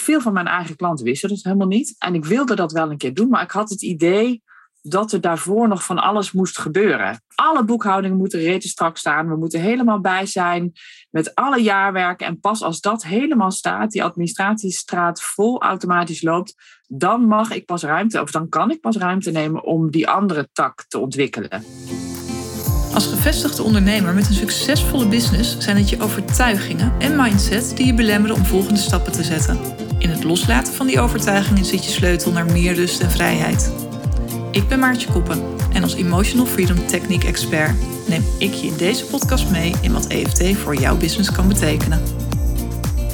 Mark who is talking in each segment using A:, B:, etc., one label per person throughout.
A: veel van mijn eigen klanten wisten dat helemaal niet. En ik wilde dat wel een keer doen, maar ik had het idee dat er daarvoor nog van alles moest gebeuren. Alle boekhoudingen moeten rete strak staan. We moeten helemaal bij zijn met alle jaarwerken. En pas als dat helemaal staat, die administratiestraat vol automatisch loopt, dan mag ik pas ruimte, of dan kan ik pas ruimte nemen om die andere tak te ontwikkelen.
B: Als gevestigde ondernemer met een succesvolle business zijn het je overtuigingen en mindset die je belemmeren om volgende stappen te zetten. In het loslaten van die overtuigingen zit je sleutel naar meer rust en vrijheid. Ik ben Maartje Koppen en als Emotional Freedom Technique expert neem ik je in deze podcast mee in wat EFT voor jouw business kan betekenen.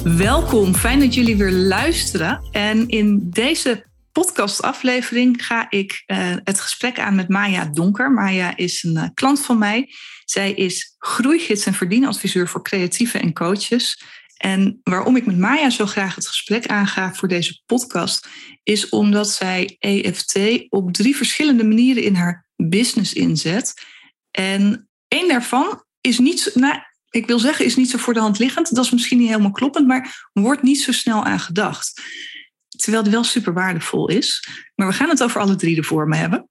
B: Welkom, fijn dat jullie weer luisteren. En in deze podcastaflevering ga ik uh, het gesprek aan met Maya Donker. Maya is een uh, klant van mij. Zij is groeigids en verdienadviseur voor creatieven en coaches. En waarom ik met Maya zo graag het gesprek aanga voor deze podcast, is omdat zij EFT op drie verschillende manieren in haar business inzet. En één daarvan is niet, nou, ik wil zeggen, is niet zo voor de hand liggend. Dat is misschien niet helemaal kloppend, maar wordt niet zo snel aan gedacht. Terwijl die wel super waardevol is. Maar we gaan het over alle drie de vormen hebben.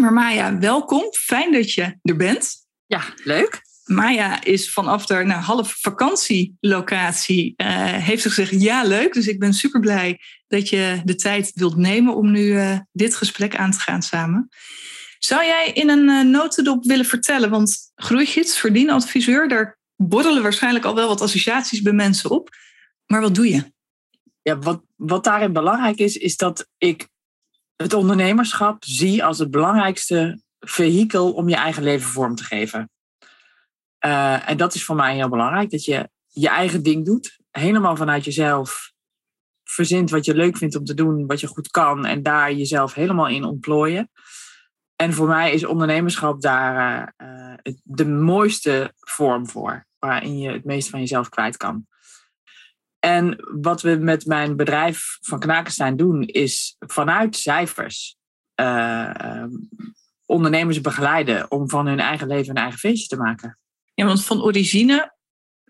B: Maar Maya, welkom. Fijn dat je er bent.
A: Ja, leuk.
B: Maya is vanaf de nou, half vakantielocatie, uh, heeft gezegd ja leuk. Dus ik ben super blij dat je de tijd wilt nemen om nu uh, dit gesprek aan te gaan samen. Zou jij in een uh, notendop willen vertellen, want groeigids, verdienadviseur, daar borrelen waarschijnlijk al wel wat associaties bij mensen op. Maar wat doe je?
A: Ja, wat, wat daarin belangrijk is, is dat ik het ondernemerschap zie als het belangrijkste vehikel om je eigen leven vorm te geven. Uh, en dat is voor mij heel belangrijk, dat je je eigen ding doet, helemaal vanuit jezelf verzint wat je leuk vindt om te doen, wat je goed kan en daar jezelf helemaal in ontplooien. En voor mij is ondernemerschap daar uh, de mooiste vorm voor, waarin je het meeste van jezelf kwijt kan. En wat we met mijn bedrijf van Knakenstein doen, is vanuit cijfers ondernemers begeleiden om van hun eigen leven een eigen feestje te maken.
B: Ja, want van origine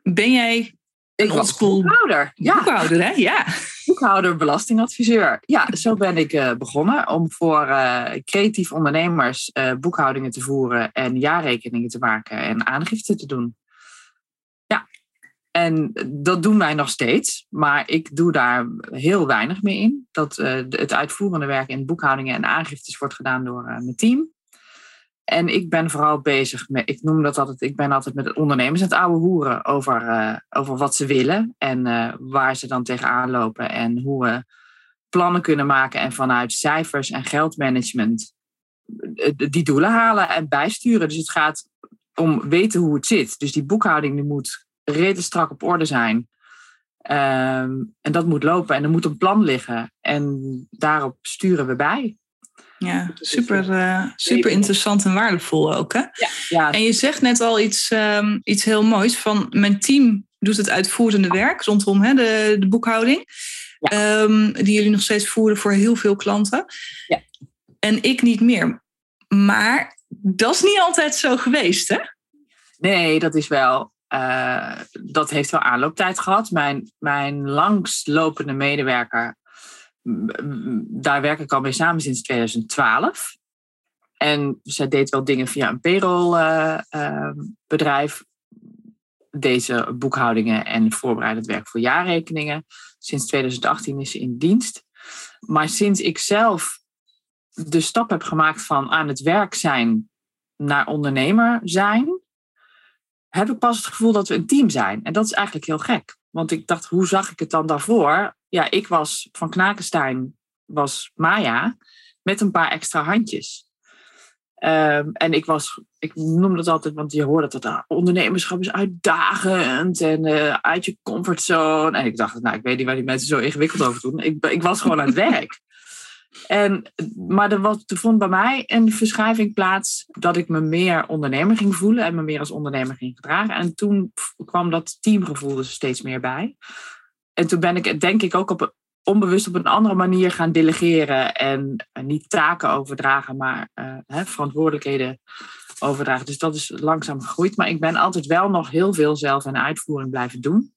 B: ben jij
A: een oldschool boekhouder.
B: Ja. Boekhouder, hè? Ja.
A: Boekhouder, belastingadviseur. Ja, zo ben ik uh, begonnen om voor uh, creatief ondernemers uh, boekhoudingen te voeren en jaarrekeningen te maken en aangifte te doen. Ja, en dat doen wij nog steeds, maar ik doe daar heel weinig mee in. Dat het uitvoerende werk in boekhoudingen en aangiftes wordt gedaan door mijn team. En ik ben vooral bezig met, ik noem dat altijd, ik ben altijd met ondernemers het oude hoeren over, uh, over wat ze willen en uh, waar ze dan tegenaan lopen en hoe we plannen kunnen maken en vanuit cijfers en geldmanagement eh, die doelen halen en bijsturen. Dus het gaat om weten hoe het zit. Dus die boekhouding die moet reden strak op orde zijn. Um, en dat moet lopen en er moet een plan liggen. En daarop sturen we bij.
B: Ja, super, uh, super interessant en waardevol ook. Hè?
A: Ja, ja.
B: En je zegt net al iets, um, iets heel moois van mijn team doet het uitvoerende werk rondom hè, de, de boekhouding. Ja. Um, die jullie nog steeds voeren voor heel veel klanten.
A: Ja.
B: En ik niet meer. Maar dat is niet altijd zo geweest, hè?
A: Nee, dat is wel. Uh, dat heeft wel aanlooptijd gehad. Mijn, mijn langslopende medewerker daar werk ik al mee samen sinds 2012. En zij deed wel dingen via een payrollbedrijf. Uh, uh, deze boekhoudingen en voorbereidend werk voor jaarrekeningen. Sinds 2018 is ze in dienst. Maar sinds ik zelf de stap heb gemaakt van aan het werk zijn naar ondernemer zijn, heb ik pas het gevoel dat we een team zijn. En dat is eigenlijk heel gek. Want ik dacht, hoe zag ik het dan daarvoor? Ja, ik was van Knakenstein, was Maya, met een paar extra handjes. Um, en ik was, ik noem dat altijd, want je hoort dat het ondernemerschap is uitdagend en uh, uit je comfortzone. En ik dacht, nou, ik weet niet waar die mensen zo ingewikkeld over doen. Ik, ik was gewoon aan het werk. En, maar er, was, er vond bij mij een verschuiving plaats dat ik me meer ondernemer ging voelen en me meer als ondernemer ging gedragen. En toen kwam dat teamgevoel er steeds meer bij. En toen ben ik denk ik ook op, onbewust op een andere manier gaan delegeren en niet taken overdragen, maar uh, hè, verantwoordelijkheden overdragen. Dus dat is langzaam gegroeid. Maar ik ben altijd wel nog heel veel zelf en uitvoering blijven doen.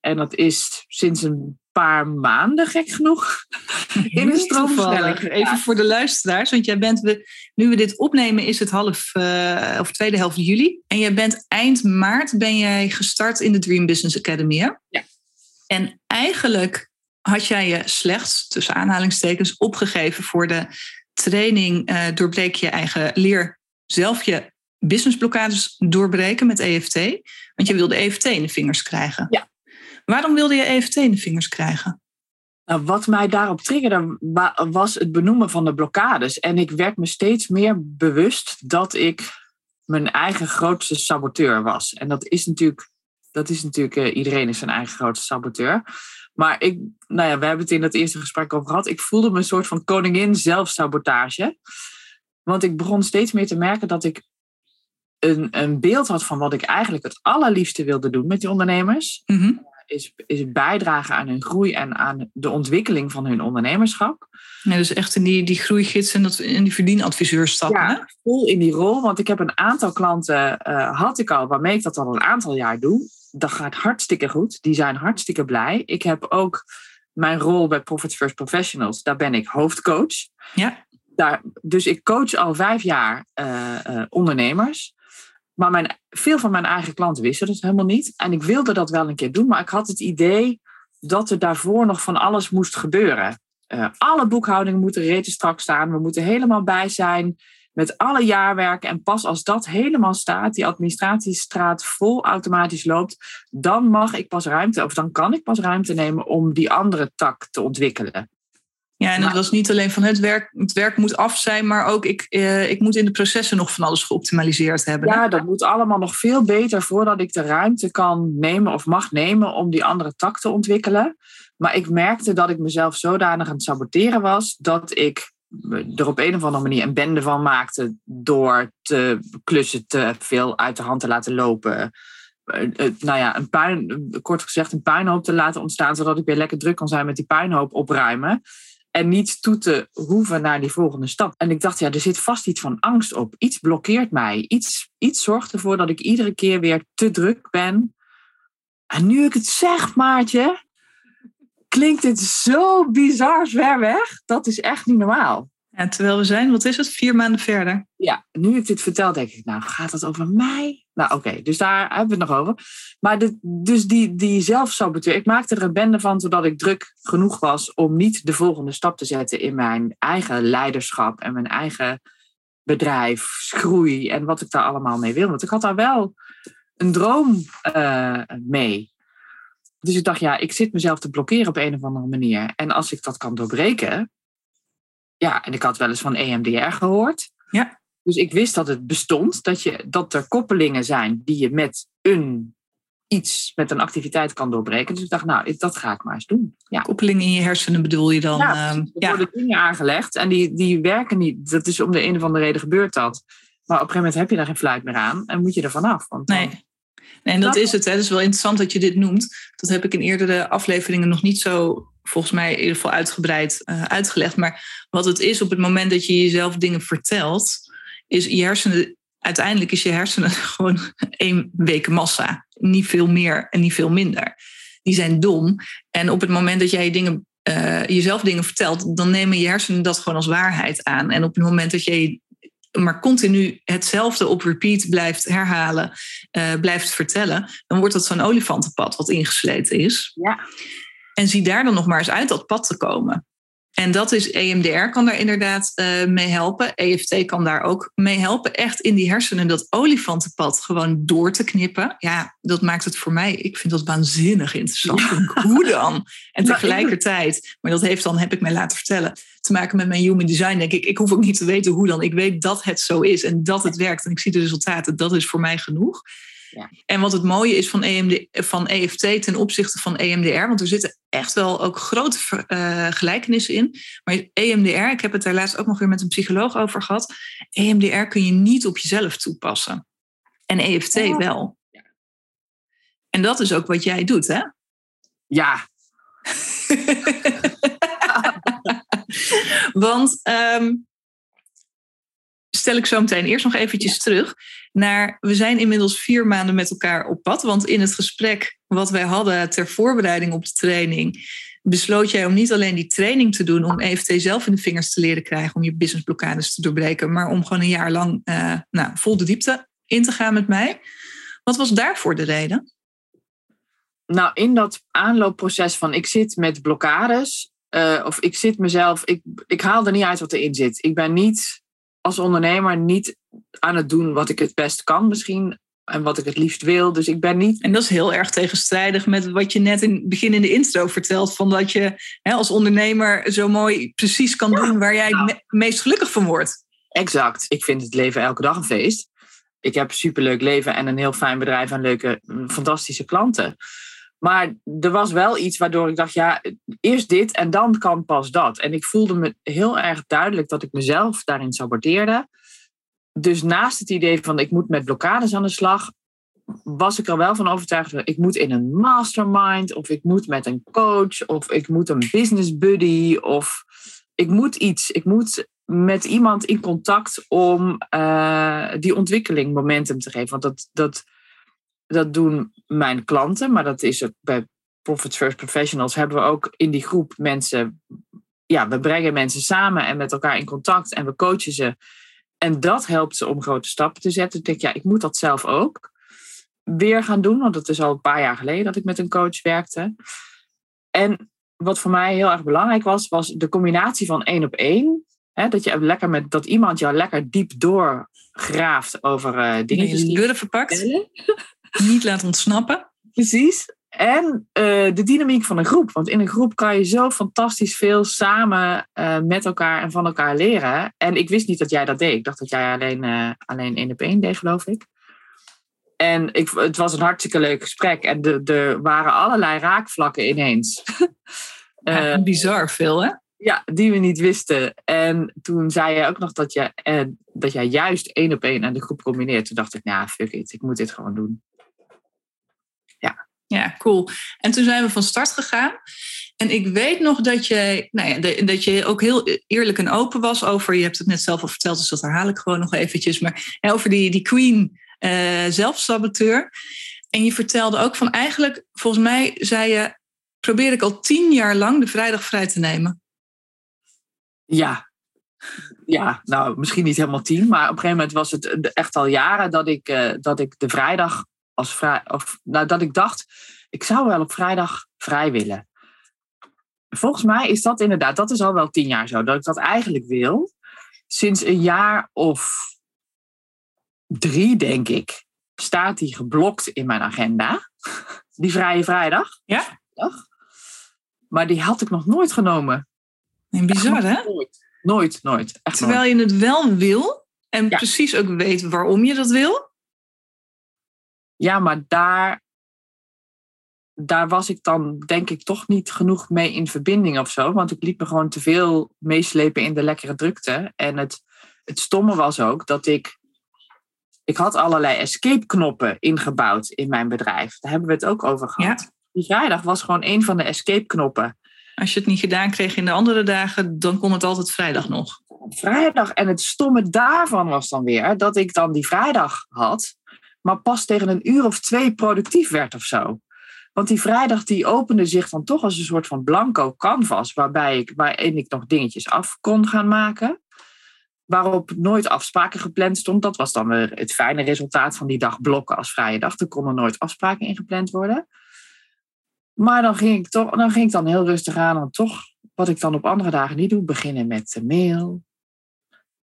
A: En dat is sinds een paar maanden, gek genoeg, in een stroomversnelling.
B: Even voor de luisteraars, want jij bent, we, nu we dit opnemen is het half, uh, of tweede helft juli. En jij bent eind maart ben jij gestart in de Dream Business Academy, hè?
A: Ja.
B: En eigenlijk had jij je slechts, tussen aanhalingstekens, opgegeven voor de training uh, doorbreek je eigen leer zelf je businessblokkades doorbreken met EFT. Want je wilde EFT in de vingers krijgen.
A: Ja.
B: Waarom wilde je EFT in de vingers krijgen?
A: Nou, wat mij daarop triggerde was het benoemen van de blokkades. En ik werd me steeds meer bewust dat ik mijn eigen grootste saboteur was. En dat is natuurlijk, dat is natuurlijk uh, iedereen is zijn eigen grootste saboteur. Maar ik, nou ja, we hebben het in het eerste gesprek over gehad. Ik voelde me een soort van koningin zelfsabotage. Want ik begon steeds meer te merken dat ik een, een beeld had van wat ik eigenlijk het allerliefste wilde doen met die ondernemers.
B: Mm
A: is, is bijdragen aan hun groei en aan de ontwikkeling van hun ondernemerschap.
B: Ja, dus echt in die, die groeigids en dat, in die verdienadviseur stappen.
A: Ja, vol in die rol. Want ik heb een aantal klanten, uh, had ik al, waarmee ik dat al een aantal jaar doe. Dat gaat hartstikke goed. Die zijn hartstikke blij. Ik heb ook mijn rol bij Profit First Professionals. Daar ben ik hoofdcoach.
B: Ja.
A: Daar, dus ik coach al vijf jaar uh, uh, ondernemers. Maar mijn, veel van mijn eigen klanten wisten dat helemaal niet. En ik wilde dat wel een keer doen, maar ik had het idee dat er daarvoor nog van alles moest gebeuren. Uh, alle boekhoudingen moeten rete strak staan. We moeten helemaal bij zijn met alle jaarwerken. En pas als dat helemaal staat, die administratiestraat vol automatisch loopt, dan mag ik pas ruimte, of dan kan ik pas ruimte nemen om die andere tak te ontwikkelen.
B: Ja, en het was niet alleen van het werk, het werk moet af zijn, maar ook ik, eh, ik moet in de processen nog van alles geoptimaliseerd hebben.
A: Ja, dat moet allemaal nog veel beter voordat ik de ruimte kan nemen of mag nemen om die andere tak te ontwikkelen. Maar ik merkte dat ik mezelf zodanig aan het saboteren was dat ik er op een of andere manier een bende van maakte door te klussen te veel uit de hand te laten lopen. nou ja, een puin, kort gezegd, een puinhoop te laten ontstaan, zodat ik weer lekker druk kan zijn met die puinhoop opruimen. En niet toe te hoeven naar die volgende stap. En ik dacht, ja, er zit vast iets van angst op. Iets blokkeert mij. Iets, iets zorgt ervoor dat ik iedere keer weer te druk ben. En nu ik het zeg, Maartje, klinkt dit zo bizar ver weg. Dat is echt niet normaal.
B: En terwijl we zijn, wat is het, vier maanden verder?
A: Ja, nu ik dit vertel, denk ik, nou, gaat het over mij? Nou, oké, dus daar hebben we het nog over. Maar de, dus die, die zelfsaboteur, ik maakte er een bende van zodat ik druk genoeg was om niet de volgende stap te zetten in mijn eigen leiderschap en mijn eigen bedrijf, groei en wat ik daar allemaal mee wil. Want ik had daar wel een droom uh, mee. Dus ik dacht, ja, ik zit mezelf te blokkeren op een of andere manier. En als ik dat kan doorbreken, ja, en ik had wel eens van EMDR gehoord.
B: Ja.
A: Dus ik wist dat het bestond, dat, je, dat er koppelingen zijn die je met een iets, met een activiteit kan doorbreken. Dus ik dacht, nou, dat ga ik maar eens doen. Ja.
B: Koppelingen in je hersenen bedoel je dan?
A: Ja,
B: uh,
A: er ja. worden dingen aangelegd en die, die werken niet. Dat is om de een of andere reden gebeurt dat. Maar op een gegeven moment heb je daar geen fluit meer aan en moet je er vanaf. Want
B: nee. En dat, dat is het. Hè. Het is wel interessant dat je dit noemt. Dat heb ik in eerdere afleveringen nog niet zo volgens mij in ieder geval uitgebreid uh, uitgelegd. Maar wat het is op het moment dat je jezelf dingen vertelt, is je hersenen, uiteindelijk is je hersenen gewoon één week massa. Niet veel meer en niet veel minder. Die zijn dom. En op het moment dat jij dingen, uh, jezelf dingen vertelt, dan nemen je hersenen dat gewoon als waarheid aan. En op het moment dat jij maar continu hetzelfde op repeat blijft herhalen, uh, blijft vertellen, dan wordt dat zo'n olifantenpad wat ingesleten is.
A: Ja.
B: En zie daar dan nog maar eens uit dat pad te komen. En dat is EMDR kan daar inderdaad uh, mee helpen. EFT kan daar ook mee helpen. Echt in die hersenen dat olifantenpad gewoon door te knippen. Ja, dat maakt het voor mij. Ik vind dat waanzinnig interessant. Ja. Hoe dan? En tegelijkertijd, maar dat heeft dan, heb ik mij laten vertellen, te maken met mijn human design. Denk ik, ik hoef ook niet te weten hoe dan. Ik weet dat het zo is en dat het werkt. En ik zie de resultaten. Dat is voor mij genoeg.
A: Ja.
B: En wat het mooie is van, EMD, van EFT ten opzichte van EMDR, want er zitten echt wel ook grote uh, gelijkenissen in. Maar EMDR, ik heb het daar laatst ook nog weer met een psycholoog over gehad. EMDR kun je niet op jezelf toepassen. En EFT oh. wel. En dat is ook wat jij doet, hè?
A: Ja.
B: want um, stel ik zo meteen eerst nog eventjes terug. Naar we zijn inmiddels vier maanden met elkaar op pad. Want in het gesprek wat wij hadden ter voorbereiding op de training, besloot jij om niet alleen die training te doen om EFT zelf in de vingers te leren krijgen, om je businessblokkades te doorbreken, maar om gewoon een jaar lang uh, nou, vol de diepte in te gaan met mij. Wat was daarvoor de reden?
A: Nou, in dat aanloopproces van ik zit met blokkades, uh, of ik zit mezelf, ik, ik haal er niet uit wat erin zit. Ik ben niet als ondernemer niet aan het doen wat ik het best kan misschien en wat ik het liefst wil. Dus ik ben niet.
B: En dat is heel erg tegenstrijdig met wat je net in het begin in de intro vertelt. Van dat je hè, als ondernemer zo mooi precies kan doen waar jij het meest gelukkig van wordt.
A: Exact. Ik vind het leven elke dag een feest. Ik heb een superleuk leven en een heel fijn bedrijf en leuke, fantastische klanten. Maar er was wel iets waardoor ik dacht, ja, eerst dit en dan kan pas dat. En ik voelde me heel erg duidelijk dat ik mezelf daarin saboteerde. Dus naast het idee van ik moet met blokkades aan de slag, was ik er wel van overtuigd, ik moet in een mastermind, of ik moet met een coach, of ik moet een business buddy, of ik moet iets. Ik moet met iemand in contact om uh, die ontwikkeling momentum te geven. Want dat, dat, dat doen mijn klanten, maar dat is ook bij Profits First Professionals hebben we ook in die groep mensen. Ja, we brengen mensen samen en met elkaar in contact en we coachen ze. En dat helpt ze om grote stappen te zetten. Ik denk, ja, ik moet dat zelf ook weer gaan doen, want dat is al een paar jaar geleden dat ik met een coach werkte. En wat voor mij heel erg belangrijk was, was de combinatie van één op één. Hè, dat, je lekker met, dat iemand jou lekker diep doorgraaft over uh, dingetjes.
B: Die je verpakt. Niet laten ontsnappen.
A: Precies. En uh, de dynamiek van een groep. Want in een groep kan je zo fantastisch veel samen uh, met elkaar en van elkaar leren. En ik wist niet dat jij dat deed. Ik dacht dat jij alleen, uh, alleen één op één deed, geloof ik. En ik, het was een hartstikke leuk gesprek. En er waren allerlei raakvlakken ineens.
B: Ja, bizar veel, hè?
A: Ja, die we niet wisten. En toen zei je ook nog dat, je, dat jij juist één op één aan de groep combineert. Toen dacht ik, nou, fuck it, ik moet dit gewoon doen.
B: Cool. En toen zijn we van start gegaan. En ik weet nog dat je, nou ja, dat je ook heel eerlijk en open was over, je hebt het net zelf al verteld, dus dat herhaal ik gewoon nog eventjes, maar over die, die Queen uh, zelfsaboteur. En je vertelde ook van eigenlijk, volgens mij zei je, probeer ik al tien jaar lang de vrijdag vrij te nemen.
A: Ja, ja, nou misschien niet helemaal tien, maar op een gegeven moment was het echt al jaren dat ik, uh, dat ik de vrijdag als vrij, of, nou, dat ik dacht, ik zou wel op vrijdag vrij willen. Volgens mij is dat inderdaad, dat is al wel tien jaar zo, dat ik dat eigenlijk wil. Sinds een jaar of drie, denk ik, staat die geblokt in mijn agenda. Die vrije vrijdag.
B: Ja.
A: Maar die had ik nog nooit genomen.
B: En bizar, hè?
A: Nooit, nooit. nooit.
B: Echt Terwijl je het wel wil en precies ook weet waarom je dat wil.
A: Ja, maar daar, daar was ik dan denk ik toch niet genoeg mee in verbinding of zo. Want ik liep me gewoon te veel meeslepen in de lekkere drukte. En het, het stomme was ook dat ik. Ik had allerlei escape knoppen ingebouwd in mijn bedrijf. Daar hebben we het ook over gehad. Ja. Die vrijdag was gewoon een van de escape knoppen.
B: Als je het niet gedaan kreeg in de andere dagen, dan kon het altijd vrijdag nog.
A: Vrijdag. En het stomme daarvan was dan weer dat ik dan die vrijdag had maar pas tegen een uur of twee productief werd of zo. Want die vrijdag die opende zich dan toch als een soort van blanco canvas, waarbij ik, waarin ik nog dingetjes af kon gaan maken. Waarop nooit afspraken gepland stond. Dat was dan weer het fijne resultaat van die dag blokken als vrije dag. Er konden nooit afspraken ingepland worden. Maar dan ging ik toch, dan ging ik dan heel rustig aan. En toch, wat ik dan op andere dagen niet doe, beginnen met de mail,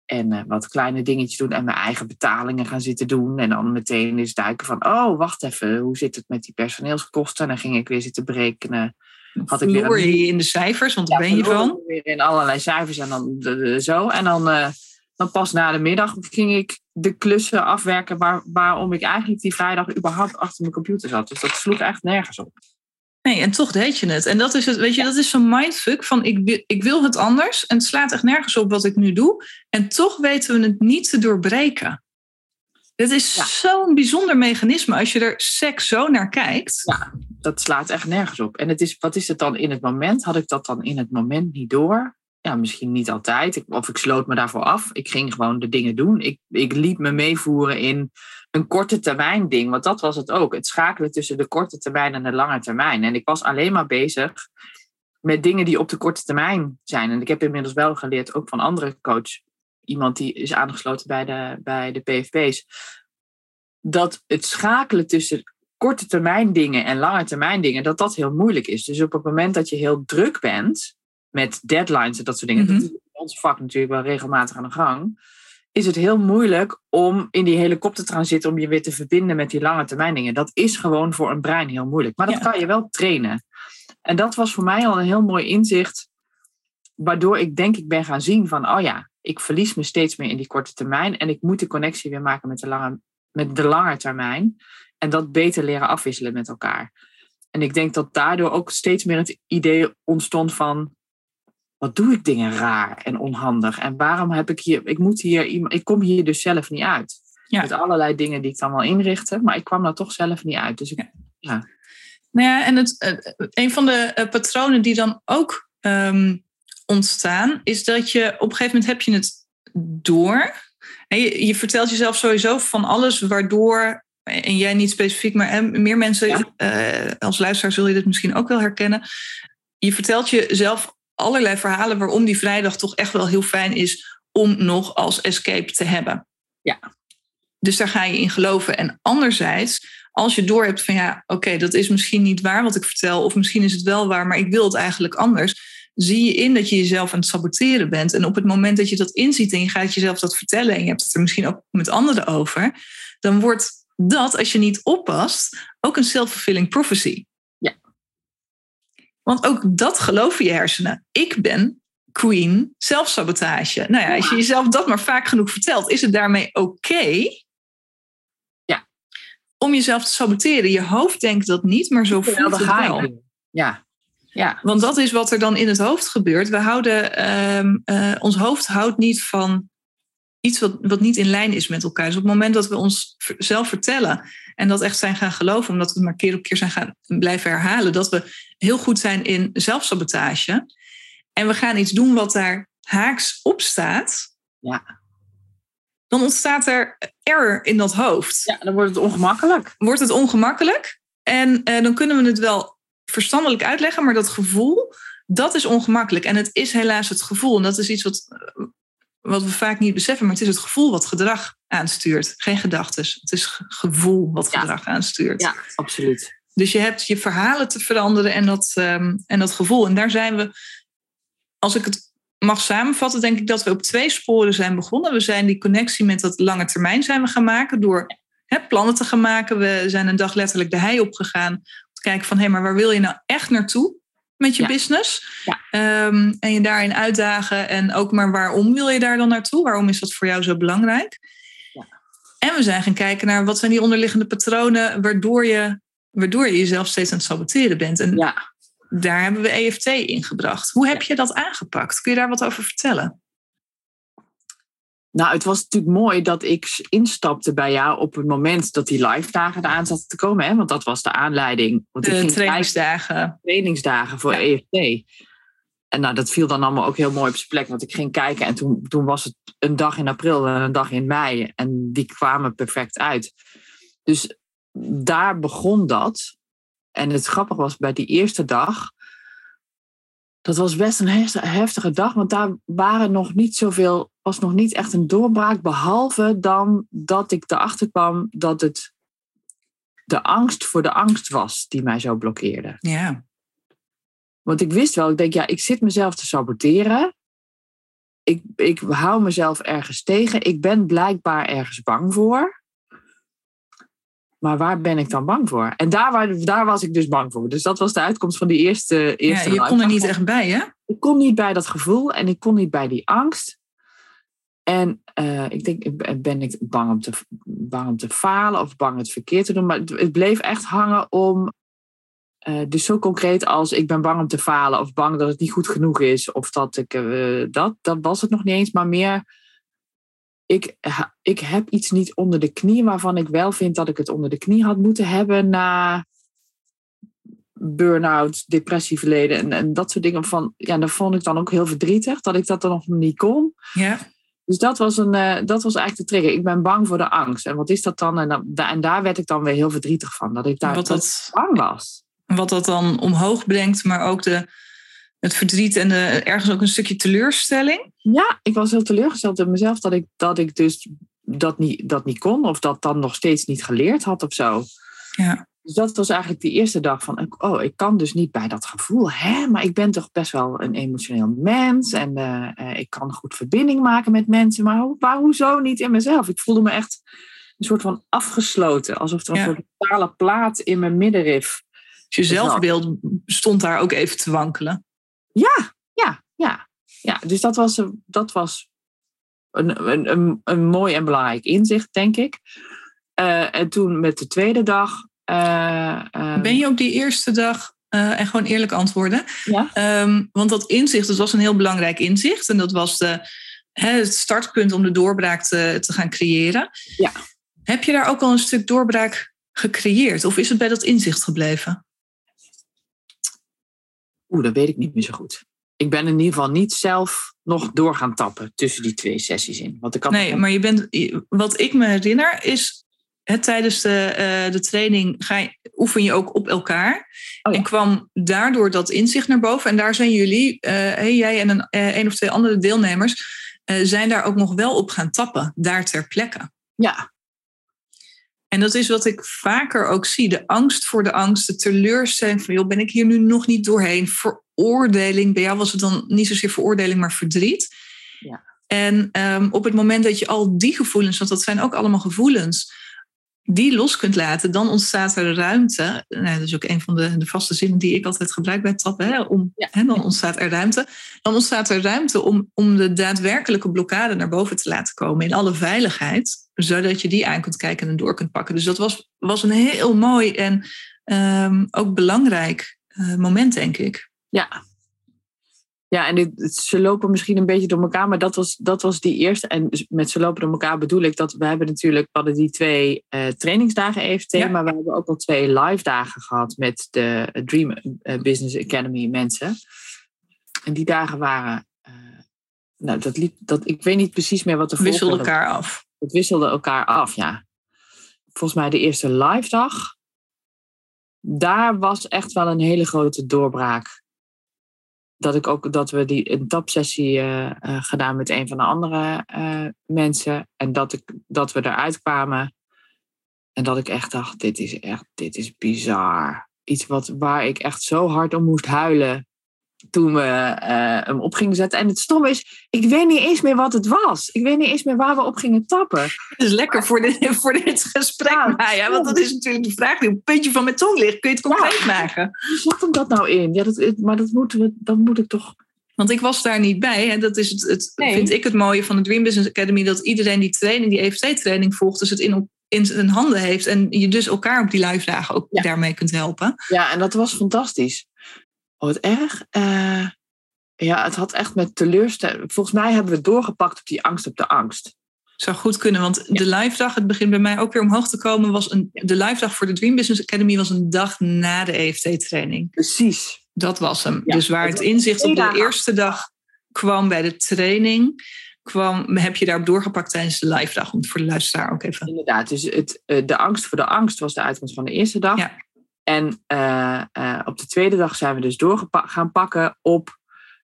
A: en uh, wat kleine dingetjes doen en mijn eigen betalingen gaan zitten doen. En dan meteen eens duiken van, oh, wacht even, hoe zit het met die personeelskosten? En dan ging ik weer zitten berekenen.
B: Had ik weer een... je in de cijfers, want daar ben je van?
A: Weer in allerlei cijfers en dan zo. En dan, uh, dan pas na de middag ging ik de klussen afwerken waar, waarom ik eigenlijk die vrijdag überhaupt achter mijn computer zat. Dus dat sloeg echt nergens op.
B: Nee, en toch deed je het. En dat is het, weet je, dat is zo'n mindfuck van ik wil, ik wil het anders. En het slaat echt nergens op wat ik nu doe. En toch weten we het niet te doorbreken. Dit is zo'n bijzonder mechanisme als je er seks zo naar kijkt.
A: Ja, dat slaat echt nergens op. En het is, wat is het dan in het moment? Had ik dat dan in het moment niet door? ja, misschien niet altijd. Of ik sloot me daarvoor af. Ik ging gewoon de dingen doen. Ik, ik liet me meevoeren in een korte termijn ding. Want dat was het ook. Het schakelen tussen de korte termijn en de lange termijn. En ik was alleen maar bezig met dingen die op de korte termijn zijn. En ik heb inmiddels wel geleerd, ook van andere coach, iemand die is aangesloten bij de, bij de PFP's, dat het schakelen tussen korte termijn dingen en lange termijn dingen, dat dat heel moeilijk is. Dus op het moment dat je heel druk bent met deadlines en dat soort dingen, mm dat is ons vak natuurlijk wel regelmatig aan de gang, is het heel moeilijk om in die helikoptertransit om je weer te verbinden met die lange termijn dingen. Dat is gewoon voor een brein heel moeilijk. Maar dat kan je wel trainen. En dat was voor mij al een heel mooi inzicht, waardoor ik denk ik ben gaan zien van, oh ja, ik verlies me steeds meer in die korte termijn en ik moet de connectie weer maken met de lange, met de lange termijn en dat beter leren afwisselen met elkaar. En ik denk dat daardoor ook steeds meer het idee ontstond van, wat doe ik dingen raar en onhandig en waarom heb ik hier, ik moet hier, ik kom hier dus zelf niet uit. Met allerlei dingen die ik dan wel inrichtte, maar ik kwam daar toch zelf niet uit. Dus ik, ja.
B: Nou ja, en het, uh, een van de eh, patronen die dan ook um, ontstaan, is dat je op een gegeven moment heb je het door. En je, je vertelt jezelf sowieso van alles waardoor, en jij niet specifiek, maar meer mensen uh, als luisteraar zul je dit misschien ook wel herkennen. Je vertelt jezelf allerlei verhalen waarom die vrijdag toch echt wel heel fijn is om nog als escape te hebben.
A: Ja.
B: Dus daar ga je in geloven. En anderzijds, als je doorhebt van ja, oké, dat is misschien niet waar wat ik vertel, of misschien is het wel waar, maar ik wil het eigenlijk anders, zie je in dat je jezelf aan het saboteren bent. En op het moment dat je dat inziet en je gaat jezelf dat vertellen en je hebt het er misschien ook met anderen over, dan wordt dat, als je niet oppast, ook een self-fulfilling prophecy.
A: Ja.
B: Want ook dat geloven je hersenen. Ik ben queen zelfsabotage. Nou ja, als je jezelf dat maar vaak genoeg vertelt, is het daarmee oké om jezelf te saboteren. Je hoofd denkt dat niet, maar zo voelt het wel.
A: Ja. Ja.
B: Want dat is wat er dan in het hoofd gebeurt. We houden, um, uh, ons hoofd houdt niet van iets wat, wat niet in lijn is met elkaar. Dus op het moment dat we ons zelf vertellen en dat echt zijn gaan geloven, omdat we het maar keer op keer zijn gaan blijven herhalen, dat we heel goed zijn in zelfsabotage. En we gaan iets doen wat daar haaks op staat.
A: Ja
B: dan ontstaat er error in dat hoofd.
A: Ja, dan wordt het ongemakkelijk.
B: Wordt het ongemakkelijk. En eh, dan kunnen we het wel verstandelijk uitleggen, maar dat gevoel, dat is ongemakkelijk. En het is helaas het gevoel. En dat is iets wat, wat we vaak niet beseffen, maar het is het gevoel wat gedrag aanstuurt. Geen gedachten. Het is gevoel wat gedrag aanstuurt.
A: Ja, absoluut.
B: Dus je hebt je verhalen te veranderen en dat, um, en dat gevoel. En daar zijn we, als ik het mag samenvatten, denk ik dat we op twee sporen zijn begonnen. We zijn die connectie met dat lange termijn zijn we gaan maken door plannen te gaan maken. We zijn een dag letterlijk de hei opgegaan om te kijken van hé, hey, maar waar wil je nou echt naartoe met je business?
A: Ja.
B: Um, en je daarin uitdagen en ook maar waarom wil je daar dan naartoe? Waarom is dat voor jou zo belangrijk?
A: Ja.
B: En we zijn gaan kijken naar wat zijn die onderliggende patronen waardoor je, waardoor je jezelf steeds aan het saboteren bent. En
A: ja
B: daar hebben we EFT in gebracht. Hoe heb je dat aangepakt? Kun je daar wat over vertellen?
A: Nou, het was natuurlijk mooi dat ik instapte bij jou op het moment dat die live dagen eraan zaten te komen. Hè? Want dat was de aanleiding. Want
B: de trainingsdagen.
A: Trainingsdagen voor EFT. En nou, dat viel dan allemaal ook heel mooi op zijn plek. Want ik ging kijken en toen, toen was het een dag in april en een dag in mei. En die kwamen perfect uit. Dus daar begon dat. En het grappige was bij die eerste dag. Dat was best een heftige dag, want daar waren nog niet zoveel, was nog niet echt een doorbraak, behalve dan dat ik erachter kwam dat het de angst voor de angst was die mij zo blokkeerde.
B: Ja.
A: Want ik wist wel, ik denk, ja, ik zit mezelf te saboteren. Ik, ik hou mezelf ergens tegen. Ik ben blijkbaar ergens bang voor. Maar waar ben ik dan bang voor? En daar, daar was ik dus bang voor. Dus dat was de uitkomst van die eerste. eerste
B: ja, je kon er niet echt bij, hè?
A: Ik kon niet bij dat gevoel en ik kon niet bij die angst. En uh, ik denk, ben ik bang om, te, bang om te falen of bang het verkeerd te doen? Maar het, bleef echt hangen om. Uh, dus zo concreet als ik ben bang om te falen of bang dat het niet goed genoeg is of dat ik. Uh, dat, dat was het nog niet eens, maar meer ik, ik heb iets niet onder de knie waarvan ik wel vind dat ik het onder de knie had moeten hebben na burn-out, depressieverleden en, en dat soort dingen. Van, ja, dat vond ik dan ook heel verdrietig dat ik dat dan nog niet kon.
B: Ja.
A: Dus dat was, een, uh, dat was eigenlijk de trigger. Ik ben bang voor de angst. En wat is dat dan? En, dan, en daar werd ik dan weer heel verdrietig van. Dat ik daar
B: wat dat,
A: bang was.
B: Wat dat dan omhoog brengt, maar ook de, het verdriet en de, ergens ook een stukje teleurstelling.
A: Ja, ik was heel teleurgesteld in mezelf dat ik, dat ik dus dat niet, dat niet kon. Of dat dan nog steeds niet geleerd had of zo.
B: Ja.
A: Dus dat was eigenlijk die eerste dag van, oh, ik kan dus niet bij dat gevoel, hè? Maar ik ben toch best wel een emotioneel mens en uh, ik kan goed verbinding maken met mensen, maar waar, hoezo niet in mezelf? Ik voelde me echt een soort van afgesloten, alsof er een soort totale plaat in mijn middenrif.
B: Dus je zelfbeeld stond daar ook even te wankelen.
A: Ja, ja, ja. Ja dus dat was, dat was een, een, een, een mooi en belangrijk inzicht, denk ik. Uh, en toen met de tweede dag
B: uh, ben je op die eerste dag, uh, en gewoon eerlijk antwoorden,
A: ja?
B: Um, want dat inzicht, dat was een heel belangrijk inzicht. En dat was de, hè, het startpunt om de doorbraak te, te gaan creëren.
A: Ja.
B: Heb je daar ook al een stuk doorbraak gecreëerd? Of is het bij dat inzicht gebleven?
A: Oeh, dat weet ik niet meer zo goed. Ik ben in ieder geval niet zelf nog door gaan tappen tussen die twee sessies in. Want ik had
B: nee, maar je bent, wat ik me herinner is tijdens de, uh, de training ga je, oefen je ook op elkaar.
A: Oh ja.
B: En kwam daardoor dat inzicht naar boven. En daar zijn jullie, uh, hey, jij en een, uh, een of twee andere deelnemers, zijn daar ook nog wel op gaan tappen, daar ter plekke.
A: Ja.
B: En dat is wat ik vaker ook zie. De angst voor de angst, de teleurstelling van, joh, ben ik hier nu nog niet doorheen? Veroordeling, bij jou was het dan niet zozeer veroordeling, maar verdriet.
A: Ja.
B: En um, op het moment dat je al die gevoelens, want dat zijn ook allemaal gevoelens, die los kunt laten, dan ontstaat er ruimte. Nou, dat is ook een van de, de vaste zinnen die ik altijd gebruik bij trappen. Hè, om,
A: ja.
B: hè, dan ontstaat er ruimte. Dan ontstaat er ruimte om, om de daadwerkelijke blokkade naar boven te laten komen in alle veiligheid, zodat je die aan kunt kijken en door kunt pakken. Dus dat was, was een heel mooi en um, ook belangrijk uh, moment, denk ik.
A: Ja, ja, en dit, ze lopen misschien een beetje door elkaar, maar dat was, dat was die eerste. En met ze lopen door elkaar bedoel ik dat we hebben natuurlijk, we hadden die twee uh, trainingsdagen EFT, ja. maar we hebben ook al twee live dagen gehad met de Dream Business Academy mensen. En die dagen waren, uh, nou dat liep, dat, ik weet niet precies meer wat de
B: Wisselde elkaar af.
A: Het wisselde elkaar af, ja. Volgens mij de eerste live dag, daar was echt wel een hele grote doorbraak dat ik ook dat we die een tapsessie uh, uh, gedaan met een van de andere uh, mensen. En dat, ik, dat we eruit kwamen. En dat ik echt dacht, dit is echt, dit is bizar. Iets wat, waar ik echt zo hard om moest huilen toen we hem op gingen zetten. En het stomme is, ik weet niet eens meer wat het was. Ik weet niet eens meer waar we op gingen tappen.
B: Het is lekker voor, dit, voor dit gesprek, ja, Maya. Want dat is natuurlijk de vraag die op het puntje van mijn tong ligt. Kun je het concreet ja. maken?
A: Hoe zat hem dat nou in? Ja, dat, maar dat, moeten we, dat moet ik toch...
B: Want ik was daar niet bij. En dat is het, het nee. vind ik het mooie van de Dream Business Academy. Dat iedereen die training, die EFT-training volgt. Dus het in, in zijn handen heeft. En je dus elkaar op die live dagen ook ja. daarmee kunt helpen.
A: Ja, en dat was fantastisch. Oh, wat erg. Uh, ja, het had echt met teleurstelling. Volgens mij hebben we doorgepakt op die angst op de angst.
B: Zou goed kunnen, want ja. de live dag, het begint bij mij ook weer omhoog te komen, was een, de live dag voor de Dream Business Academy was een dag na de EFT-training.
A: Precies.
B: Dat was hem. Ja, dus waar het inzicht op de eerste dag kwam bij de training, kwam, heb je daarop doorgepakt tijdens de live dag, om het voor de luisteraar ook even.
A: Inderdaad, dus het, de angst voor de angst was de uitkomst van de eerste dag.
B: Ja.
A: En uh, uh, op de tweede dag zijn we dus door gaan pakken op.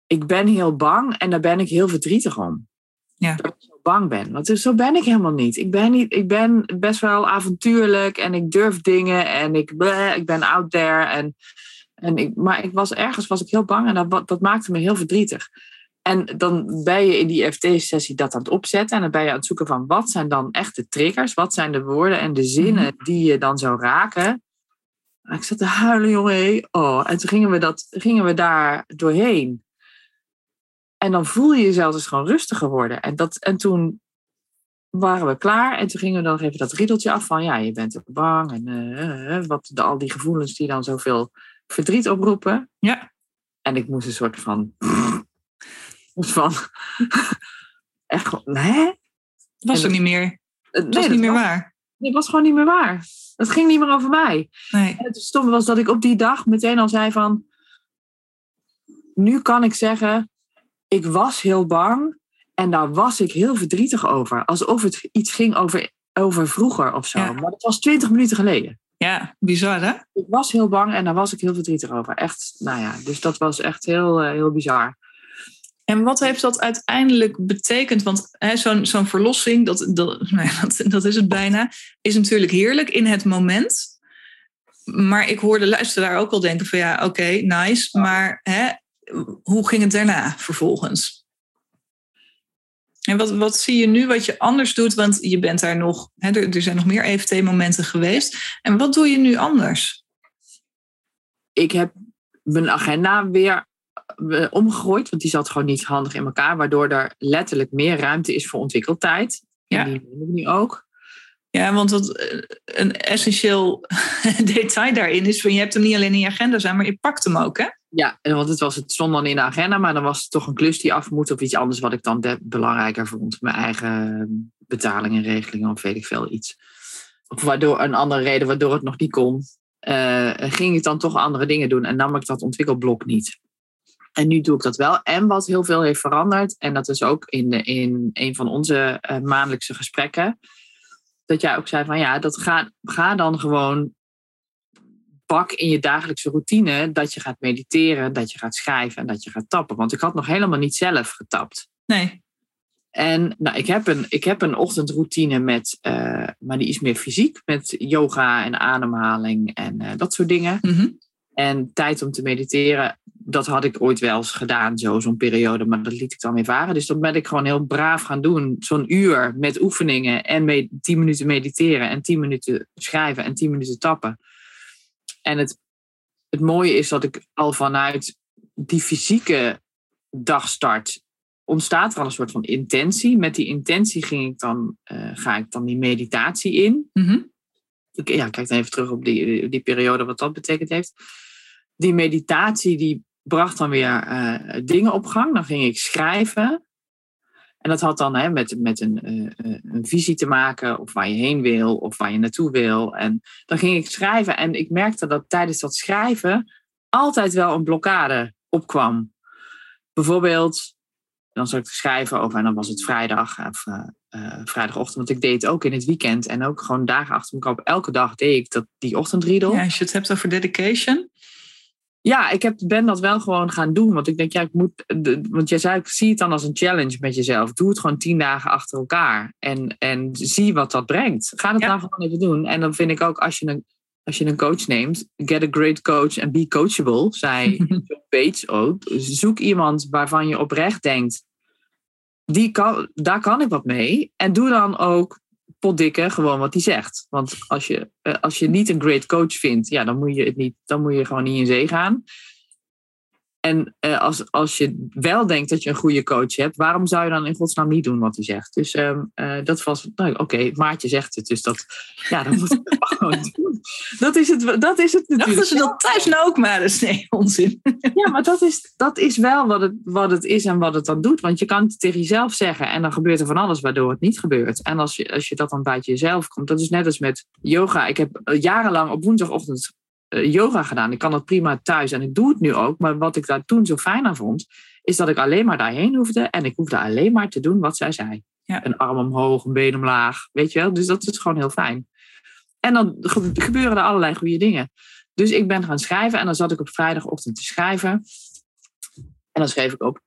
A: Ik ben heel bang en daar ben ik heel verdrietig om.
B: Ja.
A: Dat ik zo bang ben. Want zo ben ik helemaal niet. Ik ben, niet, ik ben best wel avontuurlijk en ik durf dingen en ik, bleh, ik ben out there. En, en ik, maar ik was, ergens was ik heel bang en dat, dat maakte me heel verdrietig. En dan ben je in die FT-sessie dat aan het opzetten. En dan ben je aan het zoeken van wat zijn dan echt de triggers? Wat zijn de woorden en de zinnen mm-hmm. die je dan zou raken? Ik zat te huilen, jongen. Oh, en toen gingen we, dat, gingen we daar doorheen. En dan voel je jezelf dus gewoon rustiger worden. En, dat, en toen waren we klaar. En toen gingen we dan nog even dat riedeltje af van... Ja, je bent ook bang. En uh, wat, de, al die gevoelens die dan zoveel verdriet oproepen.
B: Ja.
A: En ik moest een soort van... van echt, hè?
B: Was er niet meer. Het was niet meer waar.
A: Het was gewoon niet meer waar. Dat ging niet meer over mij.
B: Nee.
A: En het stomme was dat ik op die dag meteen al zei van... Nu kan ik zeggen, ik was heel bang en daar was ik heel verdrietig over. Alsof het iets ging over, over vroeger of zo.
B: Ja.
A: Maar dat was twintig minuten geleden.
B: Ja, bizar hè?
A: Ik was heel bang en daar was ik heel verdrietig over. Echt, nou ja, dus dat was echt heel, eh, heel bizar.
B: En wat heeft dat uiteindelijk betekend? Want zo'n zo'n verlossing, dat, dat, nou ja, dat, dat is het bijna, is natuurlijk heerlijk in het moment. Maar ik hoorde luisteraar ook al denken van ja, oké, nice. Maar hè, hoe ging het daarna vervolgens? En wat, wat zie je nu wat je anders doet? Want je bent daar nog, hè, er, er zijn nog meer EFT-momenten geweest. En wat doe je nu anders?
A: Ik heb mijn agenda weer omgegooid, want die zat gewoon niet handig in elkaar, waardoor er letterlijk meer ruimte is voor ontwikkeltijd.
B: Ja.
A: En die ik nu ook.
B: Ja, want wat eh, een essentieel detail daarin is van je hebt hem niet alleen in je agenda staan, maar je pakt hem ook, hè?
A: Ja, want het, was, het stond dan in de agenda, maar dan was het toch een klus die af moet of iets anders wat ik dan de- belangrijker vond. Mijn eigen betalingen, regelingen of weet ik veel iets. Of waardoor een andere reden waardoor het nog niet kon, eh, ging ik dan toch andere dingen doen en nam ik dat ontwikkelblok niet. En nu doe ik dat wel. En wat heel veel heeft veranderd, en dat is ook in, de, in een van onze eh, maandelijkse gesprekken, dat jij ook zei van ja, dat ga, ga dan gewoon pak in je dagelijkse routine dat je gaat mediteren, dat je gaat schrijven en dat je gaat tappen. Want ik had nog helemaal niet zelf getapt.
B: Nee.
A: En nou, ik, heb een, ik heb een ochtendroutine met, eh, maar die is meer fysiek, met yoga en ademhaling en eh, dat soort dingen.
B: Mhm.
A: En tijd om te mediteren, dat had ik ooit wel eens gedaan, zo, zo'n periode, maar dat liet ik dan weer varen. Dus dat ben ik gewoon heel braaf gaan doen. Zo'n uur met oefeningen en me- tien minuten mediteren en tien minuten schrijven en tien minuten tappen. En het, het mooie is dat ik al vanuit die fysieke dagstart ontstaat er al een soort van intentie. Met die intentie ging ik dan, eh, ga ik dan die meditatie in
B: Mhm.
A: ik ja, kijk dan even terug op die, die periode, wat dat betekend heeft. Die meditatie die bracht dan weer eh, dingen op gang. Dan ging ik schrijven. En dat had dan hè, met, met een, eh, eh, een visie te maken, of waar je heen wil, of waar je naartoe wil. En dan ging ik schrijven. En ik merkte dat tijdens dat schrijven altijd wel een blokkade opkwam. Bijvoorbeeld, dan zat ik schrijven over, en dan was het vrijdag of vrijdagochtend. Want ik deed het ook in het weekend en ook gewoon dagen achter elkaar. Elke dag deed ik dat, die ochtendriedel.
B: Ja, als je het hebt over dedication.
A: Ik heb, ben dat wel gewoon gaan doen. Want ik denk, ja, ik moet. de- Want jij zei, ik zie het dan als een challenge met jezelf. Doe het gewoon tien dagen achter elkaar. En, en zie wat dat brengt. Ga het
B: Ja.
A: nou gewoon even doen. En dan vind ik ook, als je een, als je een coach neemt, get a great coach and be coachable, zei John Bates ook. Zoek iemand waarvan je oprecht denkt, die kan, daar kan ik wat mee. En doe dan ook potdikke gewoon wat hij zegt. Want als je, eh, als je niet een great coach vindt, ja, dan moet je het niet, dan moet je gewoon niet in zee gaan. En eh, als, als je wel denkt dat je een goede coach hebt, waarom zou je dan in godsnaam niet doen wat hij zegt? Dus ehm, eh, dat was, nou, oké, Maartje zegt het, dus dat, ja, dan moet ik het gewoon doen. Dat is het, dat is het natuurlijk.
B: Dachten ze dat thuis nou ook maar eens? Nee, onzin.
A: Ja, maar dat is, dat is wel wat het, wat het is en wat het dan doet. Want je kan het tegen jezelf zeggen en dan gebeurt er van alles waardoor het niet gebeurt. En als je, als je dat dan buiten jezelf komt, dat is net als met yoga. Ik heb eh, jarenlang op woensdagochtend yoga gedaan. Ik kan dat prima thuis en ik doe het nu ook. Maar wat ik daar toen zo fijn aan vond, is dat ik alleen maar daarheen hoefde en ik hoefde alleen maar te doen wat zij zei.
B: Ja.
A: Een arm omhoog, een been omlaag, weet je wel. Dus dat is gewoon heel fijn. En dan ge- gebeuren er allerlei goede dingen. Dus ik ben gaan schrijven en dan zat ik op vrijdagochtend te schrijven. En dan schreef ik op,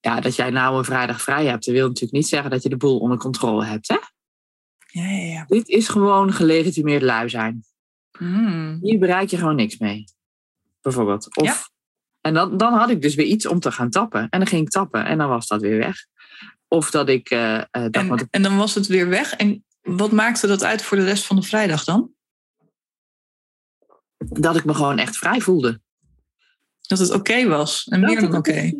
A: ja, dat jij nou een vrijdag vrij hebt. Dat wil natuurlijk niet zeggen dat je de boel onder controle hebt. Hè?
B: Ja, ja, ja.
A: Dit is gewoon gelegitimeerd lui zijn.
B: Mm.
A: Hier bereik je gewoon niks mee. Bijvoorbeeld. Of,
B: Ja.
A: En dan, dan had ik dus weer iets om te gaan tappen. En dan ging ik tappen en dan was dat weer weg. Of dat ik eh, eh,
B: En, en dan was het weer weg. En wat maakte dat uit voor de rest van de vrijdag dan?
A: dat ik me gewoon echt vrij voelde.
B: Dat het oké was. En meer
A: Dat
B: dan
A: het-
B: oké.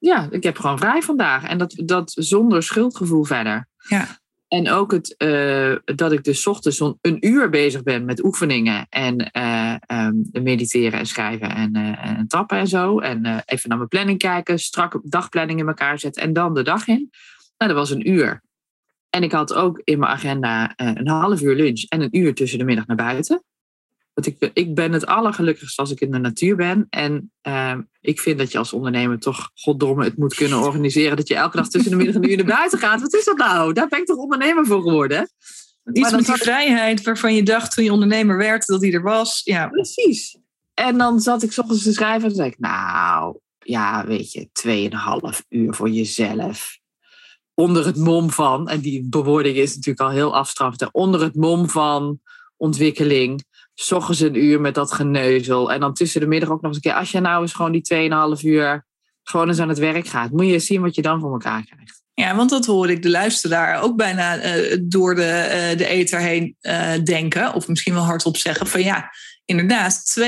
A: Ja, ik heb gewoon vrij vandaag. En dat, dat zonder schuldgevoel verder.
B: Ja.
A: En ook het, eh, dat ik dus ochtends zo'n een uur bezig ben met oefeningen en eh, ehm, mediteren en schrijven en, eh, en tappen en zo. En even naar mijn planning kijken, strak dagplanning in elkaar zetten en dan de dag in. Nou, dat was een uur. En ik had ook in mijn agenda een half uur lunch en een uur tussen de middag naar buiten. Want ik, ik ben het allergelukkigst als ik in de natuur ben. En uh, ik vind dat je als ondernemer toch goddomme het moet kunnen organiseren. Dat je elke dag tussen de middag en uur naar buiten gaat. Wat is dat nou? Daar ben ik toch ondernemer voor geworden?
B: Iets met die vrijheid waarvan je dacht toen je ondernemer werd dat die er was. Ja.
A: Precies. En dan zat ik s ochtends te schrijven en zei ik, nou, ja, weet je, tweeënhalf uur voor jezelf. Onder het mom van, en die bewoording is natuurlijk al heel afstraffend, onder het mom van ontwikkeling. S ochtends een uur met dat geneuzel. En dan tussen de middag ook nog eens een keer. Als je nou eens gewoon die 2,5 uur gewoon eens aan het werk gaat, moet je zien wat je dan voor elkaar krijgt.
B: Ja, want dat hoor ik de luisteraar ook bijna uh, door de, uh, de ether heen uh, denken. Of misschien wel hardop zeggen van ja, inderdaad,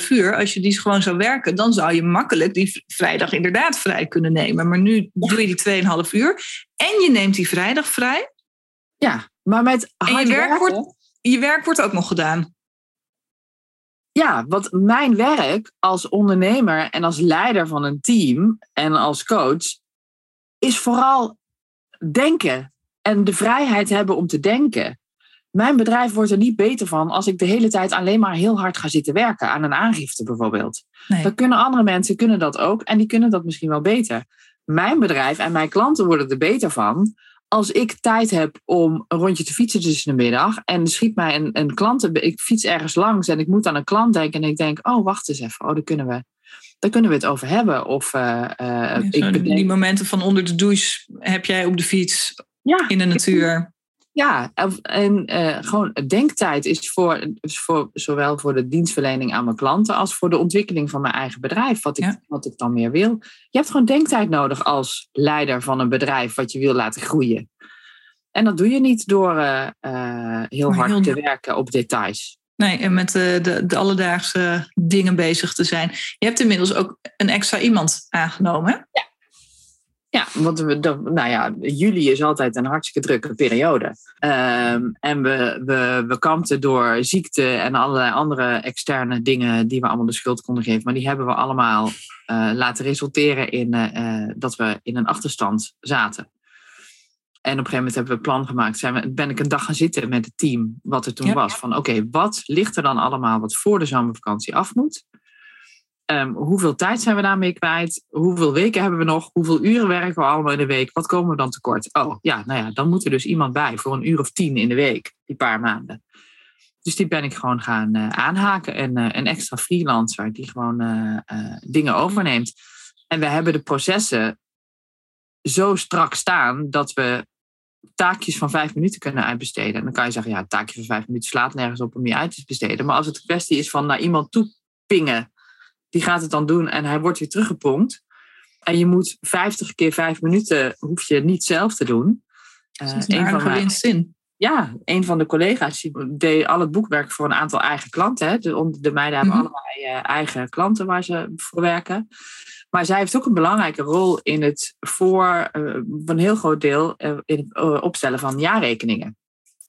B: 2,5 uur. Als je die gewoon zou werken, dan zou je makkelijk die vrijdag inderdaad vrij kunnen nemen. Maar nu doe je die 2,5 uur en je neemt die vrijdag vrij.
A: Ja, maar met
B: en je werk, wordt, je werk wordt ook nog gedaan.
A: Ja, want mijn werk als ondernemer en als leider van een team en als coach is vooral denken en de vrijheid hebben om te denken. Mijn bedrijf wordt er niet beter van als ik de hele tijd alleen maar heel hard ga zitten werken aan een aangifte bijvoorbeeld. Nee. Dan kunnen andere mensen kunnen dat ook en die kunnen dat misschien wel beter. Mijn bedrijf en mijn klanten worden er beter van als ik tijd heb om een rondje te fietsen tussen de middag en schiet mij een, een klant, ik fiets ergens langs en ik moet aan een klant denken en ik denk, oh wacht eens even, oh daar kunnen we, daar kunnen we het over hebben. Of, uh,
B: ja, ik bedenk... Die momenten van onder de douche heb jij op de fiets
A: ja,
B: in de natuur.
A: Ja, en uh, gewoon denktijd is voor, voor zowel voor de dienstverlening aan mijn klanten als voor de ontwikkeling van mijn eigen bedrijf, wat ik, ja. wat ik dan meer wil. Je hebt gewoon denktijd nodig als leider van een bedrijf wat je wil laten groeien. En dat doe je niet door uh, uh, heel hard heel... te werken op details.
B: Nee, en met de, de, de, alledaagse dingen bezig te zijn. Je hebt inmiddels ook een extra iemand aangenomen.
A: Ja. Ja, want we, nou ja, juli is altijd een hartstikke drukke periode. Um, en we, we, we kampten door ziekte en allerlei andere externe dingen die we allemaal de schuld konden geven. Maar die hebben we allemaal uh, laten resulteren in uh, dat we in een achterstand zaten. En op een gegeven moment hebben we een plan gemaakt. Zijn we, ben ik een dag gaan zitten met het team, wat er toen ja. was. Van oké, okay, wat ligt er dan allemaal wat voor de zomervakantie af moet? Um, hoeveel tijd zijn we daarmee kwijt? Hoeveel weken hebben we nog? Hoeveel uren werken we allemaal in de week? Wat komen we dan tekort? Oh ja, nou ja, dan moet er dus iemand bij voor een uur of tien in de week, die paar maanden. Dus die ben ik gewoon gaan uh, aanhaken. En uh, een extra freelancer die gewoon uh, dingen overneemt. En we hebben de processen zo strak staan dat we taakjes van vijf minuten kunnen uitbesteden. En dan kan je zeggen, ja, een taakje van vijf minuten slaat nergens op om je uit te besteden. Maar als het een kwestie is van naar iemand toe pingen die gaat het dan doen en hij wordt weer teruggepompt. En je moet 50 keer 5 minuten, hoef je niet zelf te doen.
B: Uh, dat is een, van mijn, zin.
A: Ja, een van de collega's die deed al het boekwerk voor een aantal eigen klanten. Hè. De, de meiden hebben mm -hmm. allemaal eigen klanten waar ze voor werken. Maar zij heeft ook een belangrijke rol in het voor uh, een heel groot deel in het opstellen van jaarrekeningen.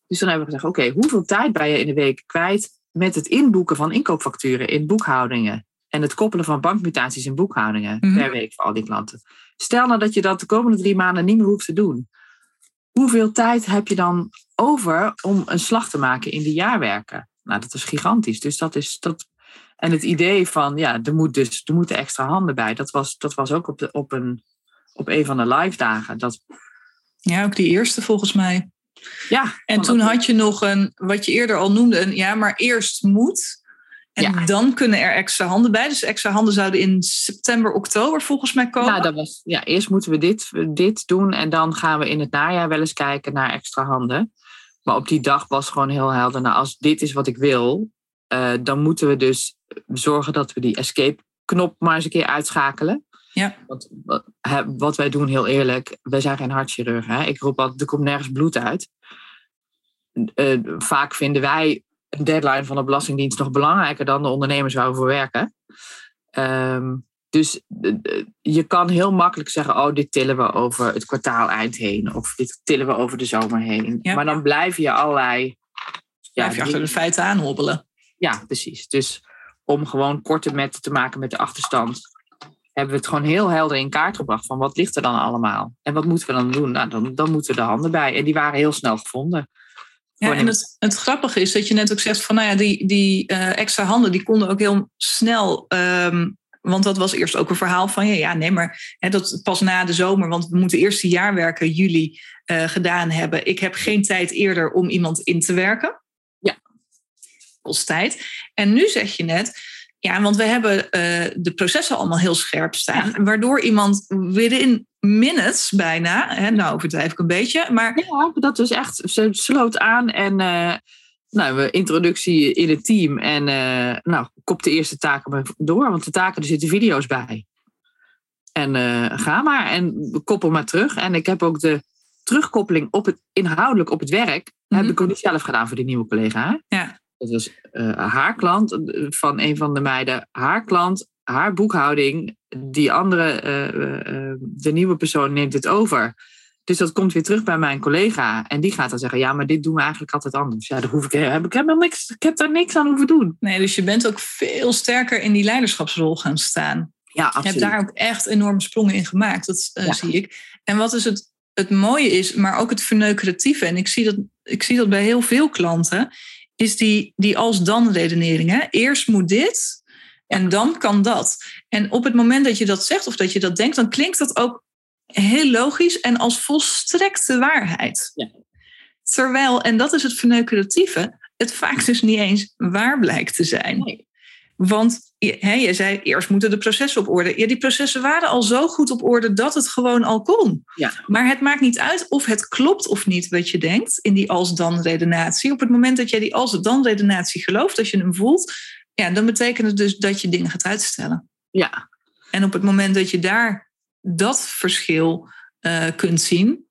A: Dus dan hebben we gezegd: oké, okay, hoeveel tijd ben je in de week kwijt met het inboeken van inkoopfacturen in boekhoudingen? En het koppelen van bankmutaties in boekhoudingen mm -hmm. per week voor al die klanten. Stel nou dat je dat de komende drie maanden niet meer hoeft te doen. Hoeveel tijd heb je dan over om een slag te maken in die jaarwerken? Nou, dat is gigantisch. Dus dat is dat. En het idee van, ja, er, moet dus, er moeten extra handen bij. Dat was, dat was ook op, de, op, een, op een van de live dagen. Dat...
B: Ja, ook die eerste volgens mij.
A: Ja.
B: En toen had je nog een, wat je eerder al noemde, een ja, maar eerst moet. En ja. dan kunnen er extra handen bij. Dus extra handen zouden in september, oktober volgens mij komen.
A: Nou, dat was, ja, eerst moeten we dit, dit doen. En dan gaan we in het najaar wel eens kijken naar extra handen. Maar op die dag was gewoon heel helder. Nou, als dit is wat ik wil, uh, dan moeten we dus zorgen dat we die escape-knop maar eens een keer uitschakelen.
B: Ja.
A: Want wat, wat wij doen, heel eerlijk, wij zijn geen hartchirurg. Hè? Ik roep altijd, er komt nergens bloed uit. Uh, vaak vinden wij een deadline van de Belastingdienst nog belangrijker dan de ondernemers waar we voor werken. Um, dus je kan heel makkelijk zeggen, oh, dit tillen we over het kwartaal eind heen. Of dit tillen we over de zomer heen. Ja. Maar dan blijf je allerlei...
B: Blijf je achter de feiten aanhobbelen.
A: Ja, precies. Dus om gewoon korte metten te maken met de achterstand. hebben we het gewoon heel helder in kaart gebracht van wat ligt er dan allemaal? En wat moeten we dan doen? Nou, dan, dan moeten we de handen bij. En die waren heel snel gevonden.
B: Ja, en het, het grappige is dat je net ook zegt van nou ja, die, die uh, extra handen die konden ook heel snel. Um, want dat was eerst ook een verhaal van ja, ja nee, maar hè, dat pas na de zomer, want we moeten eerst de jaarwerken juli uh, gedaan hebben. Ik heb geen tijd eerder om iemand in te werken.
A: Ja.
B: Kost tijd. En nu zeg je net, ja, want we hebben uh, de processen allemaal heel scherp staan, ja. waardoor iemand within minutes bijna, hè, nou overdrijf ik een beetje, maar...
A: Ja, dat is echt, ze sloot aan en uh, nou, we introductie in het team en uh, nou, kop de eerste taken maar door, want de taken, er zitten video's bij. En ga maar en koppel maar terug. En ik heb ook de terugkoppeling op het, inhoudelijk op het werk, heb ik ook niet zelf gedaan voor die nieuwe collega.
B: Ja.
A: Dat was uh, haar klant van een van de meiden, haar klant, haar boekhouding. Die andere, uh, uh, de nieuwe persoon neemt het over. Dus dat komt weer terug bij mijn collega. En die gaat dan zeggen: Ja, maar dit doen we eigenlijk altijd anders. Ja, daar hoef ik, heb ik, helemaal niks, ik heb daar niks aan hoeven doen.
B: Nee, dus je bent ook veel sterker in die leiderschapsrol gaan staan.
A: Ja, absoluut.
B: Je hebt daar ook echt enorme sprongen in gemaakt. Dat ja. zie ik. En wat is het, het mooie is, maar ook het verneukeratieve. En ik zie dat, ik zie dat bij heel veel klanten is die, die als-dan redeneringen. Eerst moet dit en dan kan dat. En op het moment dat je dat zegt of dat je dat denkt, dan klinkt dat ook heel logisch en als volstrekte waarheid.
A: Ja.
B: Terwijl, en dat is het verneukeratieve, het vaak dus niet eens waar blijkt te zijn.
A: Nee.
B: Want hè, je zei, eerst moeten de processen op orde. Ja, die processen waren al zo goed op orde dat het gewoon al kon.
A: Ja.
B: Maar het maakt niet uit of het klopt of niet wat je denkt in die als-dan-redenatie. Op het moment dat jij die als-dan-redenatie gelooft, als je hem voelt, ja, dan betekent het dus dat je dingen gaat uitstellen.
A: Ja.
B: En op het moment dat je daar dat verschil uh, kunt zien.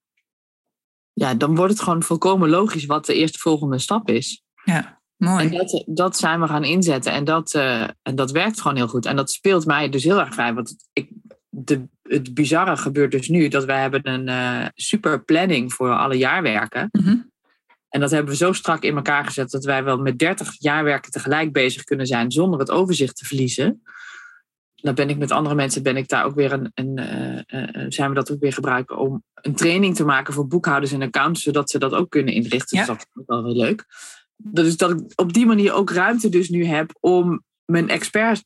A: Ja, dan wordt het gewoon volkomen logisch wat de eerste volgende stap is.
B: Ja. Mooi.
A: En dat, dat zijn we gaan inzetten. En dat, uh, en dat werkt gewoon heel goed. En dat speelt mij dus heel erg fijn. Want ik, de, het bizarre gebeurt dus nu dat wij hebben een uh, super planning voor alle jaarwerken.
B: Mm-hmm.
A: En dat hebben we zo strak in elkaar gezet dat wij wel met 30 jaarwerken tegelijk bezig kunnen zijn zonder het overzicht te verliezen. Dan ben ik met andere mensen, ben ik daar ook weer een, een uh, uh, zijn we dat ook weer gebruiken om een training te maken voor boekhouders en accountants, zodat ze dat ook kunnen inrichten.
B: Ja.
A: Dus dat is wel heel leuk. Dus dat ik op die manier ook ruimte dus nu heb om mijn experts,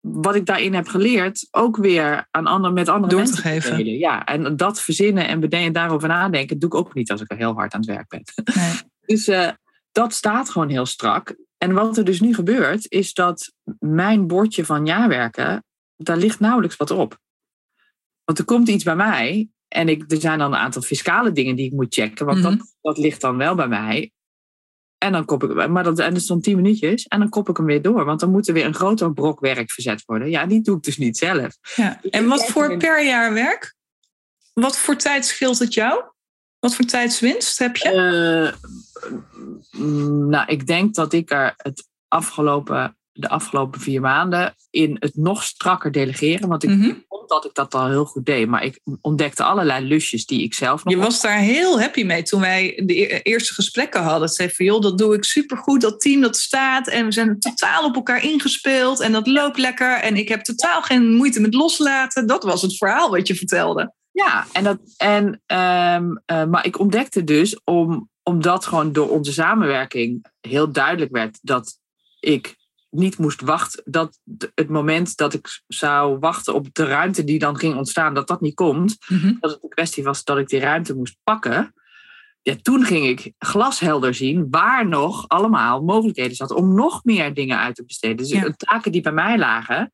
A: wat ik daarin heb geleerd, ook weer aan andere, met andere
B: Door
A: mensen
B: te geven.
A: delen. Ja, en dat verzinnen en bedenken, daarover nadenken, doe ik ook niet als ik er heel hard aan het werk ben.
B: Nee.
A: Dus uh, dat staat gewoon heel strak. En wat er dus nu gebeurt, is dat mijn bordje van jaarwerken, daar ligt nauwelijks wat op. Want er komt iets bij mij en ik, er zijn dan een aantal fiscale dingen die ik moet checken, want
B: Mhm.
A: dat, dat ligt dan wel bij mij. En dan kop ik, maar dat, en dat is dan tien minuutjes en dan kop ik hem weer door, want dan moet er weer een groter brok werk verzet worden. Ja, die doe ik dus niet zelf.
B: Ja. En wat voor per jaar werk? Wat voor tijd scheelt het jou? Wat voor tijdswinst heb je?
A: Uh, nou, ik denk dat ik er het afgelopen, de afgelopen vier maanden in het nog strakker delegeren. Want ik, ik vond dat ik dat al heel goed deed. Maar ik ontdekte allerlei lusjes die ik zelf nog.
B: Je was daar heel happy mee toen wij de e- eerste gesprekken hadden. Zei van, joh, dat doe ik supergoed. Dat team dat staat en we zijn totaal op elkaar ingespeeld. En dat loopt lekker. En ik heb totaal geen moeite met loslaten. Dat was het verhaal wat je vertelde.
A: Ja, en dat, en, um, uh, maar ik ontdekte dus, om, omdat gewoon door onze samenwerking heel duidelijk werd dat ik niet moest wachten, dat het moment dat ik zou wachten op de ruimte die dan ging ontstaan, dat dat niet komt.
B: Mm-hmm.
A: Dat het een kwestie was dat ik die ruimte moest pakken. Ja, toen ging ik glashelder zien waar nog allemaal mogelijkheden zaten om nog meer dingen uit te besteden. Dus
B: Ja.
A: de taken die bij mij lagen,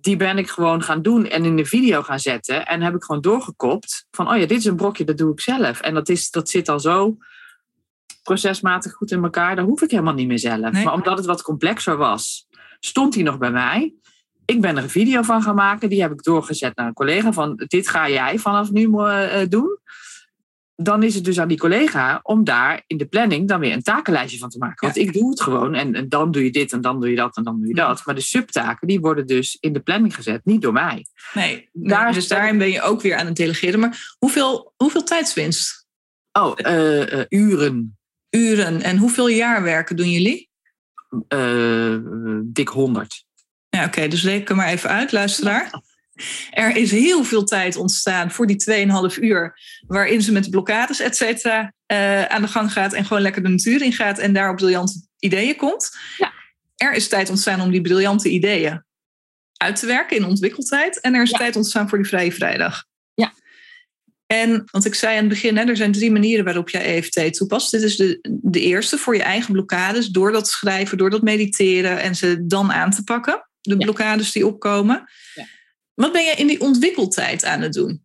A: die ben ik gewoon gaan doen en in de video gaan zetten. En heb ik gewoon doorgekopt van, oh ja, dit is een brokje, dat doe ik zelf. En dat, is, dat zit al zo procesmatig goed in elkaar, daar hoef ik helemaal niet meer zelf.
B: Nee.
A: Maar omdat het wat complexer was, stond hij nog bij mij. Ik ben er een video van gaan maken, die heb ik doorgezet naar een collega van, dit ga jij vanaf nu uh, doen. Dan is het dus aan die collega om daar in de planning dan weer een takenlijstje van te maken. Want
B: Ja.
A: ik doe het gewoon en, en dan doe je dit en dan doe je dat en dan doe je dat. Maar de subtaken die worden dus in de planning gezet, niet door mij.
B: Nee, nee,
A: Daar-
B: dus daarin ben je ook weer aan het delegeren. Maar hoeveel, hoeveel tijdswinst?
A: Oh, uh, uh, uren.
B: Uren en hoeveel jaarwerken doen jullie?
A: Uh, dik 100.
B: Ja, oké, okay, dus reken maar even uit, luisteraar. Er is heel veel tijd ontstaan voor die 2,5 uur, waarin ze met blokkades, et cetera, uh, aan de gang gaat en gewoon lekker de natuur in gaat en daar op briljante ideeën komt.
A: Ja.
B: Er is tijd ontstaan om die briljante ideeën uit te werken in ontwikkeltijd. En er is
A: Ja.
B: tijd ontstaan voor die vrije vrijdag. En, want ik zei aan het begin, hè, er zijn drie manieren waarop je EFT toepast. Dit is de, de eerste voor je eigen blokkades, door dat schrijven, door dat mediteren en ze dan aan te pakken. De
A: Ja.
B: blokkades die opkomen.
A: Ja.
B: Wat ben je in die ontwikkeltijd aan het doen?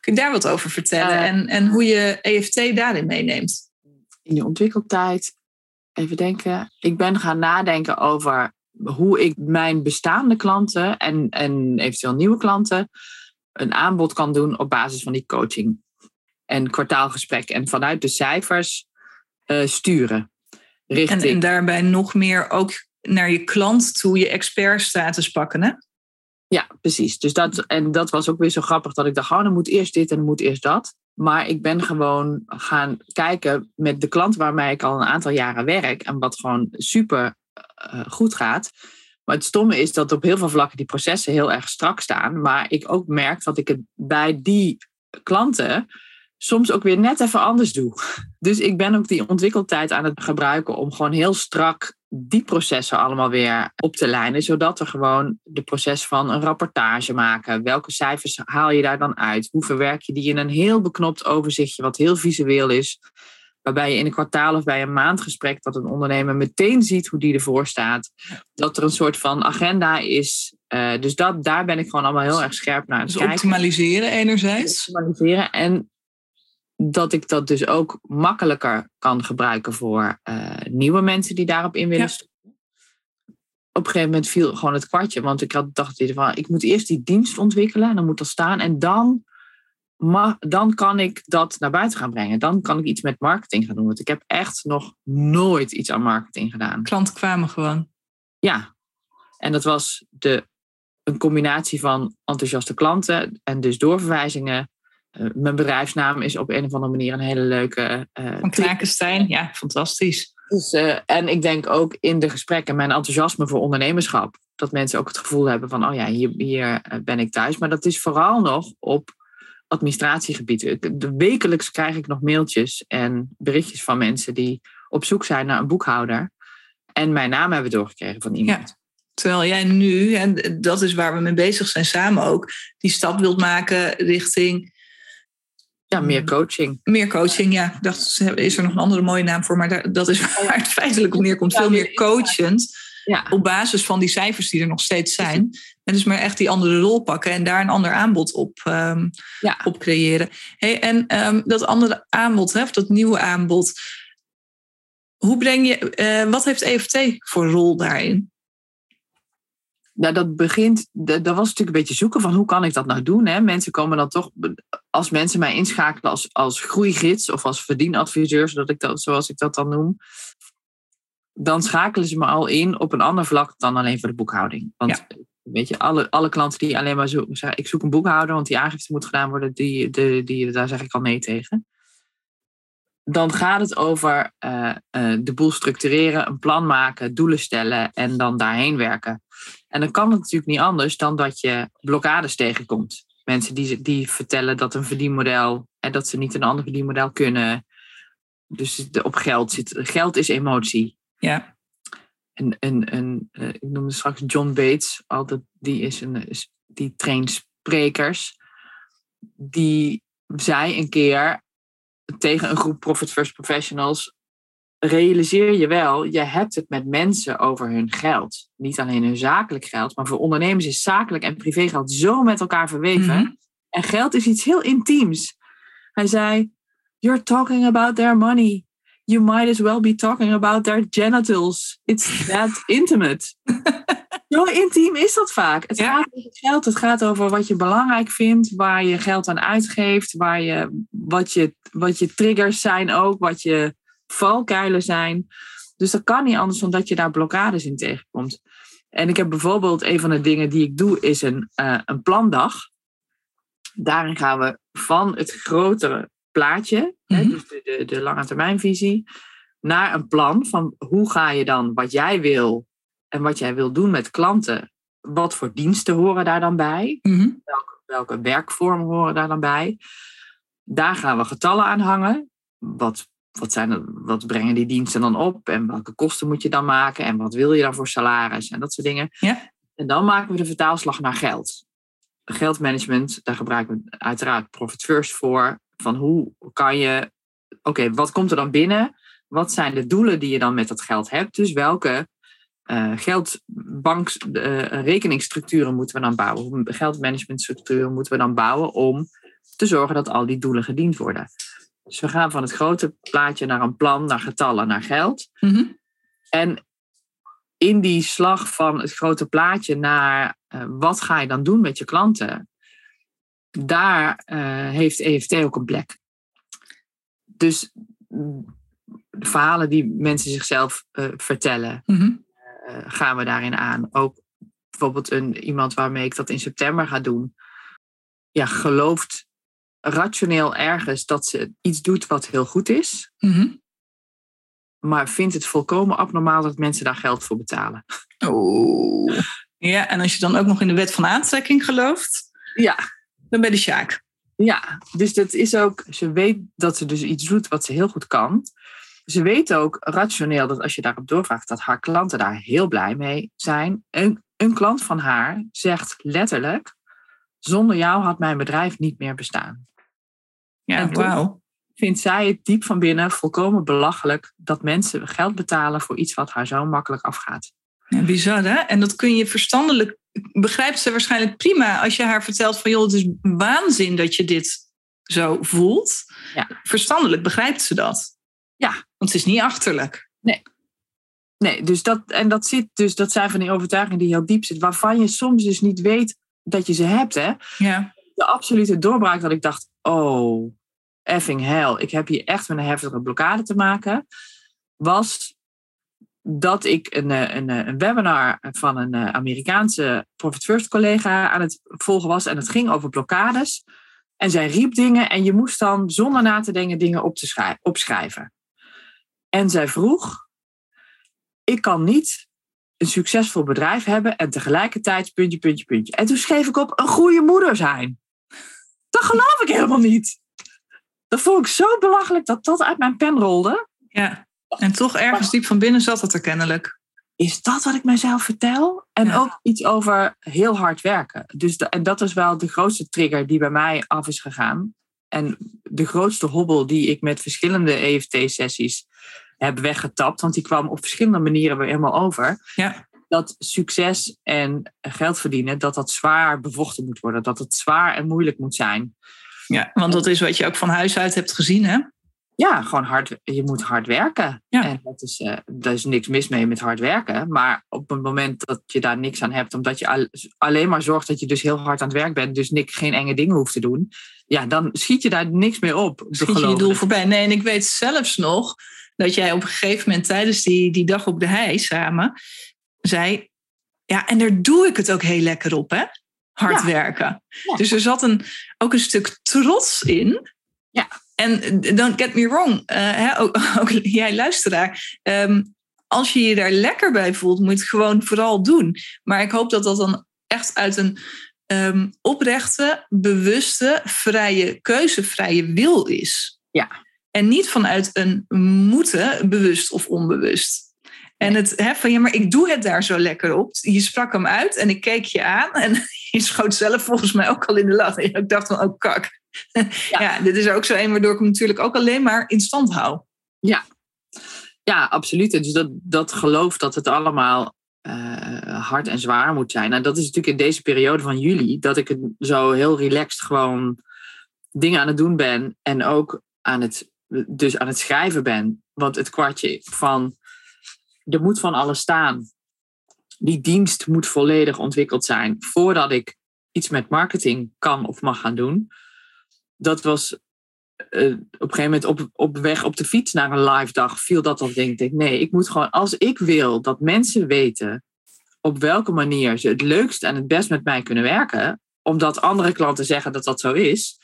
B: Kun je daar wat over vertellen?
A: Eh,
B: en, en hoe je EFT daarin meeneemt?
A: in die ontwikkeltijd, even denken. Ik ben gaan nadenken over hoe ik mijn bestaande klanten en, en eventueel nieuwe klanten een aanbod kan doen op basis van die coaching en kwartaalgesprek. En vanuit de cijfers eh, sturen.
B: En,
A: Richting.
B: en daarbij nog meer ook naar je klant toe je expertstatus pakken, hè?
A: Ja, precies. Dus dat, en dat was ook weer zo grappig dat ik dacht, oh, dan moet eerst dit en dan moet eerst dat. Maar ik ben gewoon gaan kijken met de klant waarmee ik al een aantal jaren werk en wat gewoon super eh, goed gaat. Maar het stomme is dat op heel veel vlakken die processen heel erg strak staan. Maar ik ook merk dat ik het bij die klanten soms ook weer net even anders doe. Dus ik ben ook die ontwikkeltijd aan het gebruiken om gewoon heel strak die processen allemaal weer op te lijnen. Zodat er gewoon de proces van een rapportage maken. Welke cijfers haal je daar dan uit? Hoe verwerk je die in een heel beknopt overzichtje, wat heel visueel is. Waarbij je in een kwartaal of bij een maandgesprek dat een ondernemer meteen ziet hoe die ervoor staat. Dat er een soort van agenda is. Uh, dus dat, daar ben ik gewoon allemaal heel erg scherp naar aan het
B: Dus
A: kijken.
B: optimaliseren enerzijds.
A: Optimaliseren. En dat ik dat dus ook makkelijker kan gebruiken voor uh, nieuwe mensen die daarop in willen
B: Ja.
A: stoppen. Op een gegeven moment viel gewoon het kwartje. Want ik had dacht geval, ik moet eerst die dienst ontwikkelen. En dan moet dat staan. En dan, dan kan ik dat naar buiten gaan brengen. Dan kan ik iets met marketing gaan doen. Want ik heb echt nog nooit iets aan marketing gedaan.
B: Klanten kwamen gewoon.
A: Ja, en dat was de, een combinatie van enthousiaste klanten en dus doorverwijzingen. Uh, mijn bedrijfsnaam is op een of andere manier een hele leuke. Uh,
B: Van ja, fantastisch.
A: Dus, uh, en ik denk ook in de gesprekken mijn enthousiasme voor ondernemerschap. Dat mensen ook het gevoel hebben van, oh ja, hier, hier ben ik thuis. Maar dat is vooral nog op administratiegebied. De, wekelijks krijg ik nog mailtjes en berichtjes van mensen die op zoek zijn naar een boekhouder. En mijn naam hebben doorgekregen van iemand.
B: Ja. Terwijl jij nu, en dat is waar we mee bezig zijn samen ook, die stap wilt maken richting.
A: Ja, meer coaching.
B: Meer coaching, ja. Ik dacht, is er nog een andere mooie naam voor, maar dat is waar het feitelijk op neerkomt. Veel meer coachend.
A: Ja.
B: Op basis van die cijfers die er nog steeds zijn. En dus maar echt die andere rol pakken en daar een ander aanbod op, um,
A: ja.
B: op creëren. Hey, en um, dat andere aanbod, hè, of dat nieuwe aanbod. Hoe breng je, uh, wat heeft EFT voor rol daarin?
A: Nou, dat begint, dat was natuurlijk een beetje zoeken van hoe kan ik dat nou doen. Hè? Mensen komen dan toch, als mensen mij inschakelen als, als groeigids of als verdienadviseur, zodat ik dat, zoals ik dat dan noem, dan schakelen ze me al in op een ander vlak dan alleen voor de boekhouding. Want ja. weet je, alle, alle klanten die alleen maar zo, zeggen, ik zoek een boekhouder, want die aangifte moet gedaan worden, die, die, die, daar zeg ik al nee tegen. Dan gaat het over uh, uh, de boel structureren, een plan maken, doelen stellen en dan daarheen werken. En dan kan het natuurlijk niet anders dan dat je blokkades tegenkomt. Mensen die, die vertellen dat een verdienmodel en dat ze niet een ander verdienmodel kunnen. Dus op geld zit. Geld is emotie.
B: Ja.
A: En, en, en uh, ik noemde straks John Bates, altijd, die, is een, die traint sprekers. Die zei een keer tegen een groep Profit First Professionals: realiseer je wel, je hebt het met mensen over hun geld. Niet alleen hun zakelijk geld, maar voor ondernemers is zakelijk en privégeld zo met elkaar verweven. Mm-hmm. En geld is iets heel intiems. Hij zei: You're talking about their money. You might as well be talking about their genitals. It's that intimate. Zo intiem is dat vaak. Het
B: ja.
A: gaat over geld, het gaat over wat je belangrijk vindt, waar je geld aan uitgeeft, waar je, wat, je, wat je triggers zijn ook, wat je valkuilen zijn. Dus dat kan niet anders dan dat je daar blokkades in tegenkomt. En ik heb bijvoorbeeld een van de dingen die ik doe, is een, uh, een plandag. Daarin gaan we van het grotere plaatje, hè, dus de, de, de lange termijnvisie, naar een plan van hoe ga je dan wat jij wil en wat jij wil doen met klanten wat voor diensten horen daar dan bij?
B: Mhm.
A: Welke, welke werkvormen horen daar dan bij? Daar gaan we getallen aan hangen. Wat, wat, zijn, wat brengen die diensten dan op? En welke kosten moet je dan maken? En wat wil je dan voor salaris? En dat soort dingen.
B: Ja.
A: En dan maken we de vertaalslag naar geld. Geldmanagement, daar gebruiken we uiteraard Profit First voor. Van hoe kan je, oké, wat komt er dan binnen? Wat zijn de doelen die je dan met dat geld hebt? Dus welke eh geldbank, eh, moeten we dan bouwen? Hoe- Geldmanagementstructuren moeten we dan bouwen om te zorgen dat al die doelen gediend worden? Dus we gaan van het grote plaatje naar een plan, naar getallen, naar geld.
B: Mhm.
A: En in die slag van het grote plaatje naar eh, wat ga je dan doen met je klanten, daar eh, heeft EFT ook een plek. Dus de verhalen die mensen zichzelf eh, vertellen,
B: Mhm.
A: eh, gaan we daarin aan. Ook bijvoorbeeld een, iemand waarmee ik dat in september ga doen, ja, gelooft rationeel ergens dat ze iets doet wat heel goed is,
B: Mhm.
A: maar vindt het volkomen abnormaal dat mensen daar geld voor betalen.
B: Oh. Ja, en als je dan ook nog in de wet van aantrekking gelooft,
A: Ja,
B: ben je de Sjaak.
A: Ja, dus dat is ook, ze weet dat ze dus iets doet wat ze heel goed kan. Ze weet ook rationeel dat als je daarop doorvraagt, dat haar klanten daar heel blij mee zijn. Een, een klant van haar zegt letterlijk, zonder jou had mijn bedrijf niet meer bestaan.
B: Ja, wauw.
A: Vindt zij het diep van binnen volkomen belachelijk dat mensen geld betalen voor iets wat haar zo makkelijk afgaat.
B: Ja, bizar hè? En dat kun je verstandelijk, begrijpt ze waarschijnlijk prima als je haar vertelt van joh, het is waanzin dat je dit zo voelt.
A: Ja.
B: Verstandelijk begrijpt ze dat.
A: Ja.
B: Want het is niet achterlijk.
A: Nee, dus dat, en dat, zit, dus dat zijn van die overtuigingen die heel diep zitten, waarvan je soms dus niet weet dat je ze hebt. Hè?
B: Ja.
A: de absolute doorbraak dat ik dacht, oh, effing hell, ik heb hier echt met een heftige blokkade te maken, was dat ik een, eh, een, eh, een webinar van een eh, Amerikaanse Profit First collega aan het volgen was en het ging over blokkades. En zij riep dingen en je moest dan zonder na te denken dingen op te schrij- opschrijven. En zij vroeg, ik kan niet een succesvol bedrijf hebben en tegelijkertijd puntje, puntje, puntje. En toen schreef ik op een goede moeder zijn. Dat geloof ik helemaal niet. Dat vond ik zo belachelijk dat dat uit mijn pen rolde.
B: ja. En toch ergens diep van binnen zat het er kennelijk.
A: Is dat wat ik mezelf vertel? En
B: Ja.
A: ook iets over heel hard werken. Dus de- en dat is wel de grootste trigger die bij mij af is gegaan. En de grootste hobbel die ik met verschillende EFT-sessies heb weggetapt. Want die kwam op verschillende manieren weer helemaal over.
B: Ja.
A: Dat succes en geld verdienen, dat dat zwaar bevochten moet worden. Dat het zwaar en moeilijk moet zijn.
B: ja, want dat is wat je ook van huis uit hebt gezien hè?
A: Ja, gewoon hard. Je moet hard werken.
B: Ja.
A: En dat is, eh daar is niks mis mee met hard werken. Maar op het moment dat je daar niks aan hebt, omdat je al- alleen maar zorgt dat je dus heel hard aan het werk bent, dus niks, geen enge dingen hoeft te doen, ja, dan schiet je daar niks meer op.
B: Schiet je je doel voorbij. Nee, en ik weet zelfs nog dat jij op een gegeven moment tijdens die, die dag op de hei samen zei... Ja, en daar doe ik het ook heel lekker op, hè? Hard
A: Ja.
B: werken.
A: Ja.
B: Dus er zat een, ook een stuk trots in.
A: Ja.
B: En don't get me wrong, eh, hè, ook, ook jij luisteraar. ehm, als je je daar lekker bij voelt, moet je het gewoon vooral doen. Maar ik hoop dat dat dan echt uit een ehm, oprechte, bewuste, vrije keuze, vrije wil is.
A: Ja.
B: En niet vanuit een moeten, bewust of onbewust. En het hè, van ja, maar ik doe het daar zo lekker op. Je sprak hem uit en ik keek je aan en je schoot zelf volgens mij ook al in de lach. En ik dacht van, oh kak. Ja. dit is ook zo een waardoor ik hem natuurlijk ook alleen maar in stand hou.
A: Ja, absoluut. Dus dat, dat geloof dat het allemaal eh, hard en zwaar moet zijn. En dat is natuurlijk in deze periode van juli, dat ik zo heel relaxed gewoon dingen aan het doen ben. En ook aan het, dus aan het schrijven ben. Want het kwartje van, er moet van alles staan. Die dienst moet volledig ontwikkeld zijn voordat ik iets met marketing kan of mag gaan doen. Dat was eh, op een gegeven moment op, op weg op de fiets naar een live dag viel dat al denk ik nee ik moet gewoon als ik wil dat mensen weten op welke manier ze het leukst en het best met mij kunnen werken omdat andere klanten zeggen dat dat zo is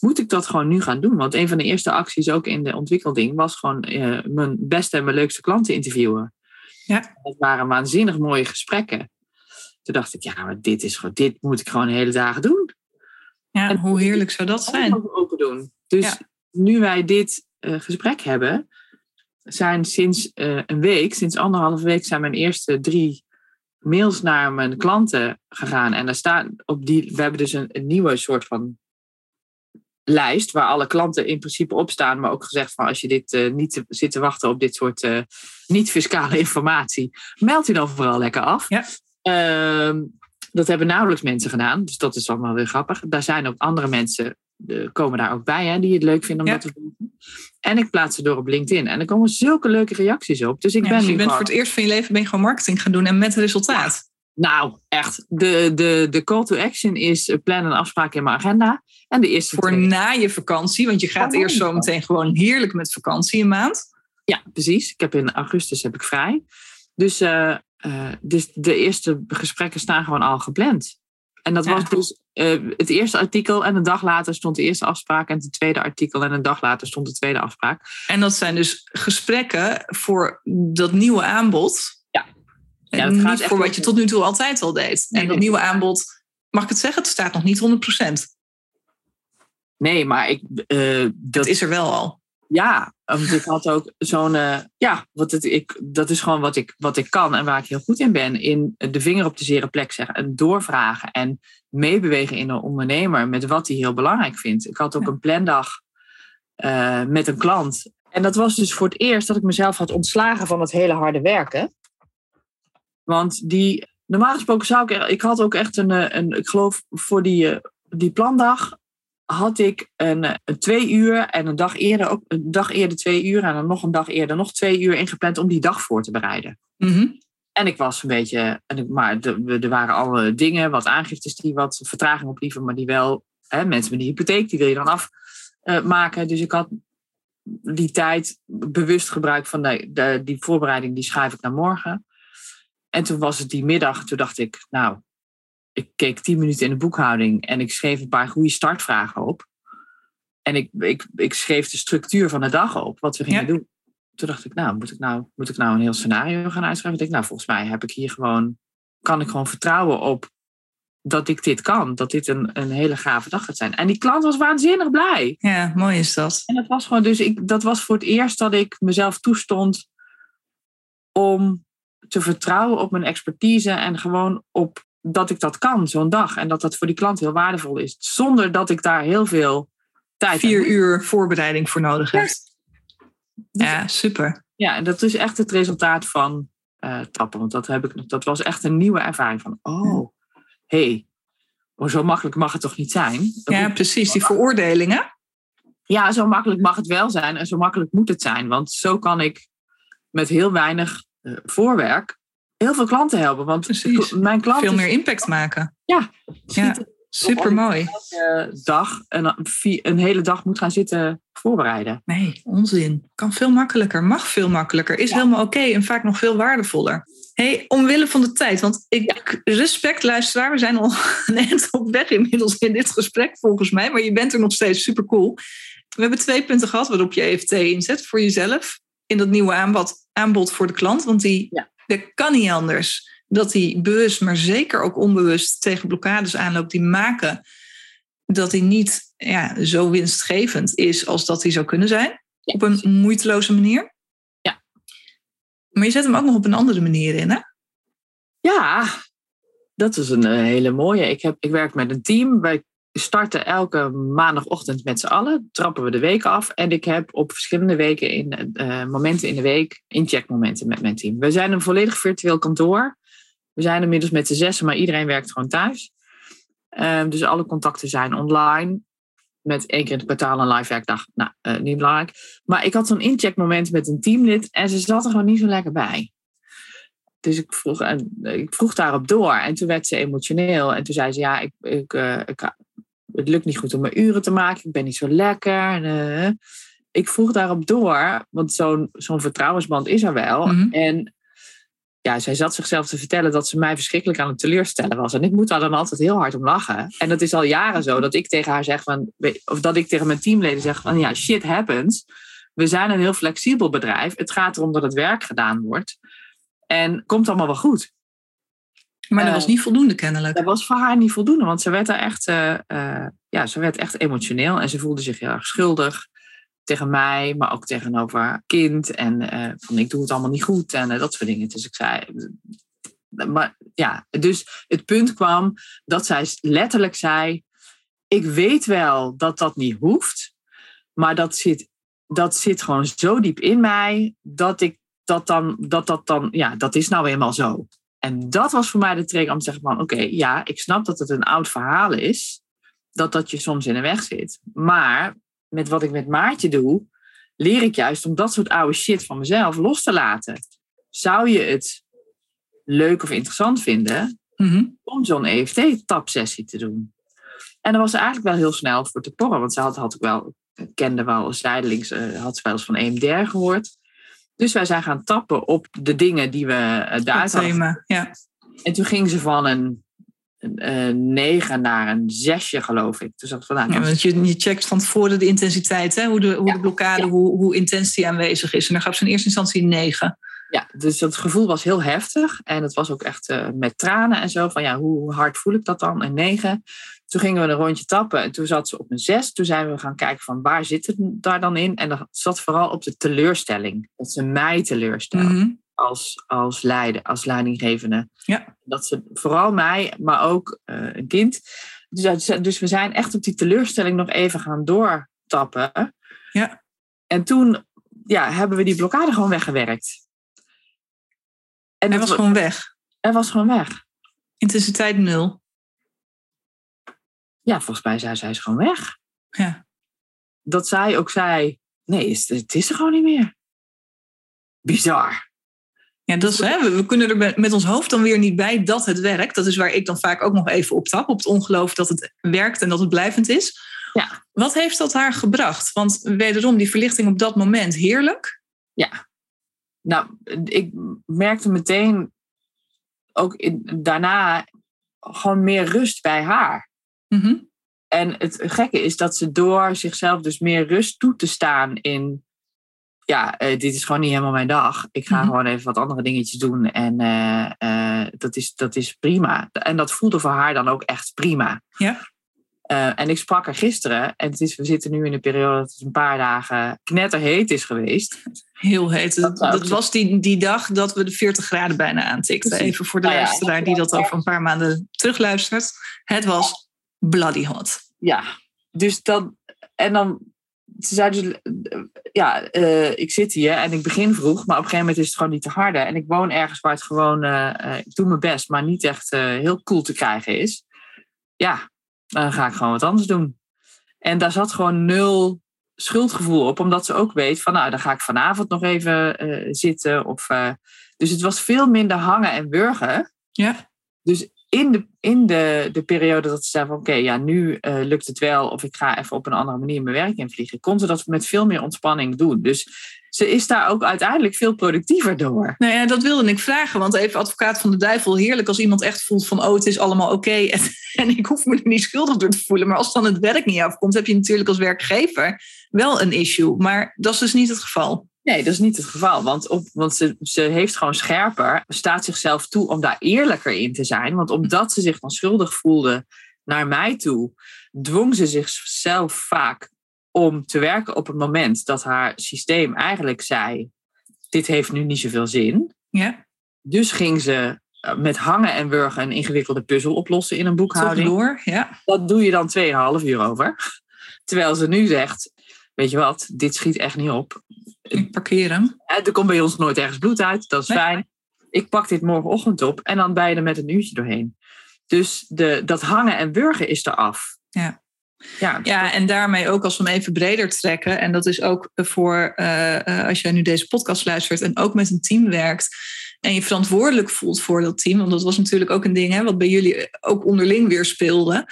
A: moet ik dat gewoon nu gaan doen want een van de eerste acties ook in de ontwikkelding was gewoon eh, mijn beste en mijn leukste klanten interviewen
B: Ja.
A: dat waren waanzinnig mooie gesprekken Toen dacht ik, ja, maar dit, is gewoon, dit moet ik gewoon de hele dagen doen.
B: Ja, en hoe heerlijk zou dat zijn?
A: Open doen. Dus nu wij dit uh, gesprek hebben, zijn sinds uh, een week, sinds anderhalve week, zijn mijn eerste drie mails naar mijn klanten gegaan. En daar staan op die, we hebben dus een, een nieuwe soort van lijst waar alle klanten in principe op staan, maar ook gezegd van als je dit uh, niet zit te wachten op dit soort uh, niet-fiscale informatie, meld je dan vooral lekker af.
B: Ja.
A: Uh, dat hebben nauwelijks mensen gedaan, dus dat is allemaal weer grappig. Daar zijn ook andere mensen, uh, komen daar ook bij, hè, die het leuk vinden om ja. dat te doen. En ik plaats ze door op LinkedIn. En er komen zulke leuke reacties op. Dus ik
B: ja,
A: ben
B: dus je bent voor het eerst van je leven ben je gewoon marketing gaan doen en met resultaat.
A: Nou, echt. De, de, de call to action is plan een afspraak in mijn agenda. En de eerste
B: Voor
A: twee.
B: na je vakantie, want je gaat
A: Oh,
B: eerst zo meteen gewoon heerlijk met vakantie een maand.
A: Ja, precies. Ik heb in augustus heb ik vrij. Dus, uh, uh, dus de eerste gesprekken staan gewoon al gepland. En dat was dus uh, het eerste artikel en een dag later stond de eerste afspraak en het tweede artikel en een dag later stond de tweede afspraak.
B: En dat zijn dus gesprekken voor dat nieuwe aanbod.
A: Ja.
B: En
A: Ja, dat gaat
B: voor wat je tot nu toe altijd al deed.
A: Nee,
B: en dat
A: nee.
B: nieuwe aanbod, mag ik het zeggen, het staat nog niet 100%.
A: Nee, maar ik, uh,
B: Dat
A: dat
B: is er wel al.
A: Ja, want ik had ook zo'n. Uh, ja, wat het, ik, dat is gewoon wat ik, wat ik kan en waar ik heel goed in ben. In de vinger op de zere plek zeggen en doorvragen en meebewegen in een ondernemer met wat hij heel belangrijk vindt. Ik had ook een plandag uh, met een klant. En dat was dus voor het eerst dat ik mezelf had ontslagen van het hele harde werken. Want die, normaal gesproken zou ik. Ik had ook echt een. uh, een ik geloof voor die, die plandag had ik een, een, twee uur en een dag eerder ook een dag eerder twee uur en dan nog een dag eerder nog twee uur ingepland om die dag voor te bereiden.
B: Mm -hmm.
A: En ik was een beetje, en ik, maar de, er waren alle dingen, wat aangiftes die wat vertraging oplieven, maar die wel, hè, mensen met die hypotheek, die wil je dan afmaken. Uh, dus ik had die tijd bewust gebruikt van de, de, die voorbereiding, die schuif ik naar morgen. En toen was het die middag, toen dacht ik, nou, ik keek tien minuten in de boekhouding en ik schreef een paar goede startvragen op. En ik, ik, ik schreef de structuur van de dag op, wat we gingen ja. doen. Toen dacht ik, nou moet, ik nou, moet ik nou een heel scenario gaan uitschrijven? Ik denk, nou, volgens mij heb ik hier gewoon, kan ik gewoon vertrouwen op dat ik dit kan. Dat dit een, een hele gave dag gaat zijn. En die klant was waanzinnig blij.
B: Ja, mooi is dat.
A: En dat was gewoon, dus ik, dat was voor het eerst dat ik mezelf toestond om te vertrouwen op mijn expertise en gewoon op dat ik dat kan, zo'n dag. En dat dat voor die klant heel waardevol is. Zonder dat ik daar heel veel tijd
B: Vier uur voorbereiding voor nodig heb.
A: Dus,
B: ja, super.
A: Ja, en dat is echt het resultaat van uh, trappen. Want dat, heb ik, dat was echt een nieuwe ervaring van... Oh, hé, hey, oh, zo makkelijk mag het toch niet zijn?
B: Dat ja, precies. Die veroordelingen.
A: Ja, zo makkelijk mag het wel zijn. En zo makkelijk moet het zijn. Want zo kan ik met heel weinig uh, voorwerk heel veel klanten helpen. Want
B: Precies.
A: mijn klanten.
B: Veel meer impact maken.
A: Ja,
B: ja super mooi.
A: Elke dag een, een hele dag moet gaan zitten voorbereiden.
B: Nee, onzin. Kan veel makkelijker, mag veel makkelijker, is ja. helemaal oké okay en vaak nog veel waardevoller. hey, omwille van de tijd, want ik ja. respect luisteraar, we zijn al net op weg inmiddels in dit gesprek volgens mij, maar je bent er nog steeds super cool. We hebben twee punten gehad waarop je EFT inzet voor jezelf in dat nieuwe aanbod, aanbod voor de klant, want die
A: ja.
B: Dat kan niet anders dat hij bewust, maar zeker ook onbewust tegen blokkades aanloopt die maken dat hij niet ja, zo winstgevend is als dat hij zou kunnen zijn. Ja. Op een moeiteloze manier.
A: Ja.
B: Maar je zet hem ook nog op een andere manier in, hè?
A: Ja, dat is een hele mooie. Ik, heb, ik werk met een team. Wij starten elke maandagochtend met z'n allen. Trappen we de week af. En ik heb op verschillende weken in uh, momenten in de week incheckmomenten met mijn team. We zijn een volledig virtueel kantoor. We zijn inmiddels met z'n zessen, maar iedereen werkt gewoon thuis. Uh, dus alle contacten zijn online. Met één keer in het kwartaal een live werkdag. Nou, uh, niet belangrijk. Maar ik had zo'n incheckmoment met een teamlid. En ze zat er gewoon niet zo lekker bij. Dus ik vroeg, ik vroeg daarop door. En toen werd ze emotioneel. En toen zei ze, ja, ik, ik, ik, het lukt niet goed om mijn uren te maken. Ik ben niet zo lekker. En, ik vroeg daarop door. Want zo'n zo'n vertrouwensband is er wel.
B: Mhm.
A: En ja, zij zat zichzelf te vertellen dat ze mij verschrikkelijk aan het teleurstellen was. En ik moet daar dan altijd heel hard om lachen. En dat is al jaren zo dat ik tegen haar zeg van, of dat ik tegen mijn teamleden zeg van ja, shit happens. We zijn een heel flexibel bedrijf. Het gaat erom dat het werk gedaan wordt. En komt allemaal wel goed.
B: Maar dat was niet voldoende kennelijk.
A: Dat was voor haar niet voldoende, want ze werd daar echt, ja, ze werd echt emotioneel en ze voelde zich heel erg schuldig tegen mij, maar ook tegenover kind. En van ik doe het allemaal niet goed en dat soort dingen. Dus ik zei, maar ja, dus het punt kwam dat zij letterlijk zei: Ik weet wel dat dat niet hoeft, maar dat zit, dat zit gewoon zo diep in mij dat ik dat dan, dat dat dan, ja, dat is nou eenmaal zo. En dat was voor mij de trigger om te zeggen: van oké, ja, ik snap dat het een oud verhaal is, dat dat je soms in de weg zit. Maar met wat ik met Maartje doe, leer ik juist om dat soort oude shit van mezelf los te laten. Zou je het leuk of interessant vinden
B: mhm.
A: om zo'n EFT-tapsessie te doen. En daar was eigenlijk wel heel snel voor te porren, want ze had, had ik wel, kende wel zijdelings, uh, had ze wel eens van EMDR gehoord. Dus wij zijn gaan tappen op de dingen die we uh, daar
B: hadden. Ja.
A: En toen ging ze van een, een, negen naar een zesje, geloof ik. Dus dat van,
B: ja, want je, je checkt van tevoren de intensiteit, hè? hoe, de, hoe de blokkade, hoe, hoe intens die aanwezig is. En dan gaf ze in eerste instantie een negen.
A: Ja, dus dat gevoel was heel heftig. En het was ook echt uh, met tranen en zo. Van ja, hoe hard voel ik dat dan? Een negen. Toen gingen we een rondje tappen. En toen zat ze op een zes. Toen zijn we gaan kijken van waar zit het daar dan in? En dat zat vooral op de teleurstelling. Dat ze mij teleurstelt.
B: Mhm.
A: Als, als, leider, als leidinggevende.
B: Ja.
A: Dat ze vooral mij, maar ook uh, een kind. Dus, dus we zijn echt op die teleurstelling nog even gaan doortappen.
B: Ja.
A: En toen ja, hebben we die blokkade gewoon weggewerkt.
B: En hij was gewoon weg.
A: Hij was gewoon weg.
B: Intensiteit nul.
A: Ja, volgens mij zei zij is gewoon weg.
B: Ja.
A: Dat zij ook zei, nee, het is er gewoon niet meer. Bizar.
B: Ja, dat is, hè, we kunnen er met ons hoofd dan weer niet bij dat het werkt. Dat is waar ik dan vaak ook nog even op tap. Op het ongeloof dat het werkt en dat het blijvend is.
A: Ja.
B: Wat heeft dat haar gebracht? Want wederom, die verlichting op dat moment heerlijk.
A: Ja, nou, ik merkte meteen ook in, daarna gewoon meer rust bij haar.
B: Mhm.
A: En het gekke is dat ze door zichzelf dus meer rust toe te staan in, ja, uh, dit is gewoon niet helemaal mijn dag. Ik ga mm gewoon even wat andere dingetjes doen en uh, uh, dat, is, dat is prima. En dat voelde voor haar dan ook echt prima.
B: Ja.
A: En ik sprak haar gisteren. En het is, we zitten nu in een periode dat het een paar dagen knetterheet is geweest.
B: Heel heet. Dat, dat was die, die dag dat we de 40 graden bijna aantikten. Even voor de nou ja, luisteraar die dat over een paar maanden terugluistert. Het was bloody hot.
A: Ja, dus dan... En dan... Ze zei dus... Ja, uh, ik zit hier en ik begin vroeg. Maar op een gegeven moment is het gewoon niet te harde. En ik woon ergens waar het gewoon... Uh, ik doe mijn best, maar niet echt heel cool te krijgen is. Ja, dan ga ik gewoon wat anders doen. En daar zat gewoon nul schuldgevoel op, omdat ze ook weet van, nou, dan ga ik vanavond nog even zitten. Of, dus het was veel minder hangen en burgen.
B: Ja.
A: Dus in de, in de, de periode dat ze zei van, oké, ja, nu uh, lukt het wel, of ik ga even op een andere manier mijn werk invliegen, kon ze dat met veel meer ontspanning doen. Dus ze is daar ook uiteindelijk veel productiever door.
B: Nou ja, dat wilde ik vragen. Want even advocaat van de duivel, heerlijk als iemand echt voelt van... oh, het is allemaal oké en, en, ik hoef me er niet schuldig door te voelen. Maar als dan het werk niet afkomt, heb je natuurlijk als werkgever wel een issue. Maar dat is dus niet het geval.
A: Nee, dat is niet het geval. Want, op, want ze, ze heeft gewoon scherper, staat zichzelf toe om daar eerlijker in te zijn. Want omdat ze zich dan schuldig voelde naar mij toe, dwong ze zichzelf vaak om te werken op het moment dat haar systeem eigenlijk zei: Dit heeft nu niet zoveel zin.
B: Ja.
A: Dus ging ze eh, met hangen en wurgen een ingewikkelde puzzel oplossen in een boekhouding.
B: Toch door, ja.
A: Dat doe je dan 2,5 uur over. Terwijl ze nu zegt: Weet je wat, dit schiet echt niet op.
B: Ik parkeer hem.
A: Er komt bij ons nooit ergens bloed uit, dat is nee. fijn. Ik pak dit morgenochtend op en dan ben je er met een uurtje doorheen. Dus de, dat hangen en wurgen is eraf.
B: Ja.
A: Ja,
B: ja, en daarmee ook als we hem even breder trekken. En dat is ook voor uh, als jij nu deze podcast luistert en ook met een team werkt. En je verantwoordelijk voelt voor dat team. Want dat was natuurlijk ook een ding hè, wat bij jullie ook onderling weer speelde.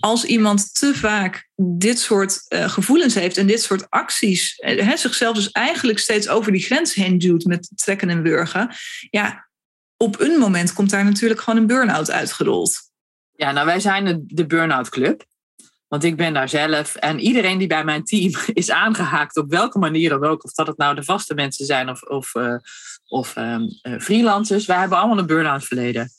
B: Als iemand te vaak dit soort uh, gevoelens heeft en dit soort acties, hè, zichzelf dus eigenlijk steeds over die grens heen duwt met trekken en burgen. Ja, op een moment komt daar natuurlijk gewoon een burn-out uitgerold.
A: Ja, nou wij zijn de, de Burn-out Club. Want ik ben daar zelf en iedereen die bij mijn team is aangehaakt, op welke manier dan ook, of dat het nou de vaste mensen zijn of, of, uh, of um, uh, freelancers, wij hebben allemaal een burn-out verleden.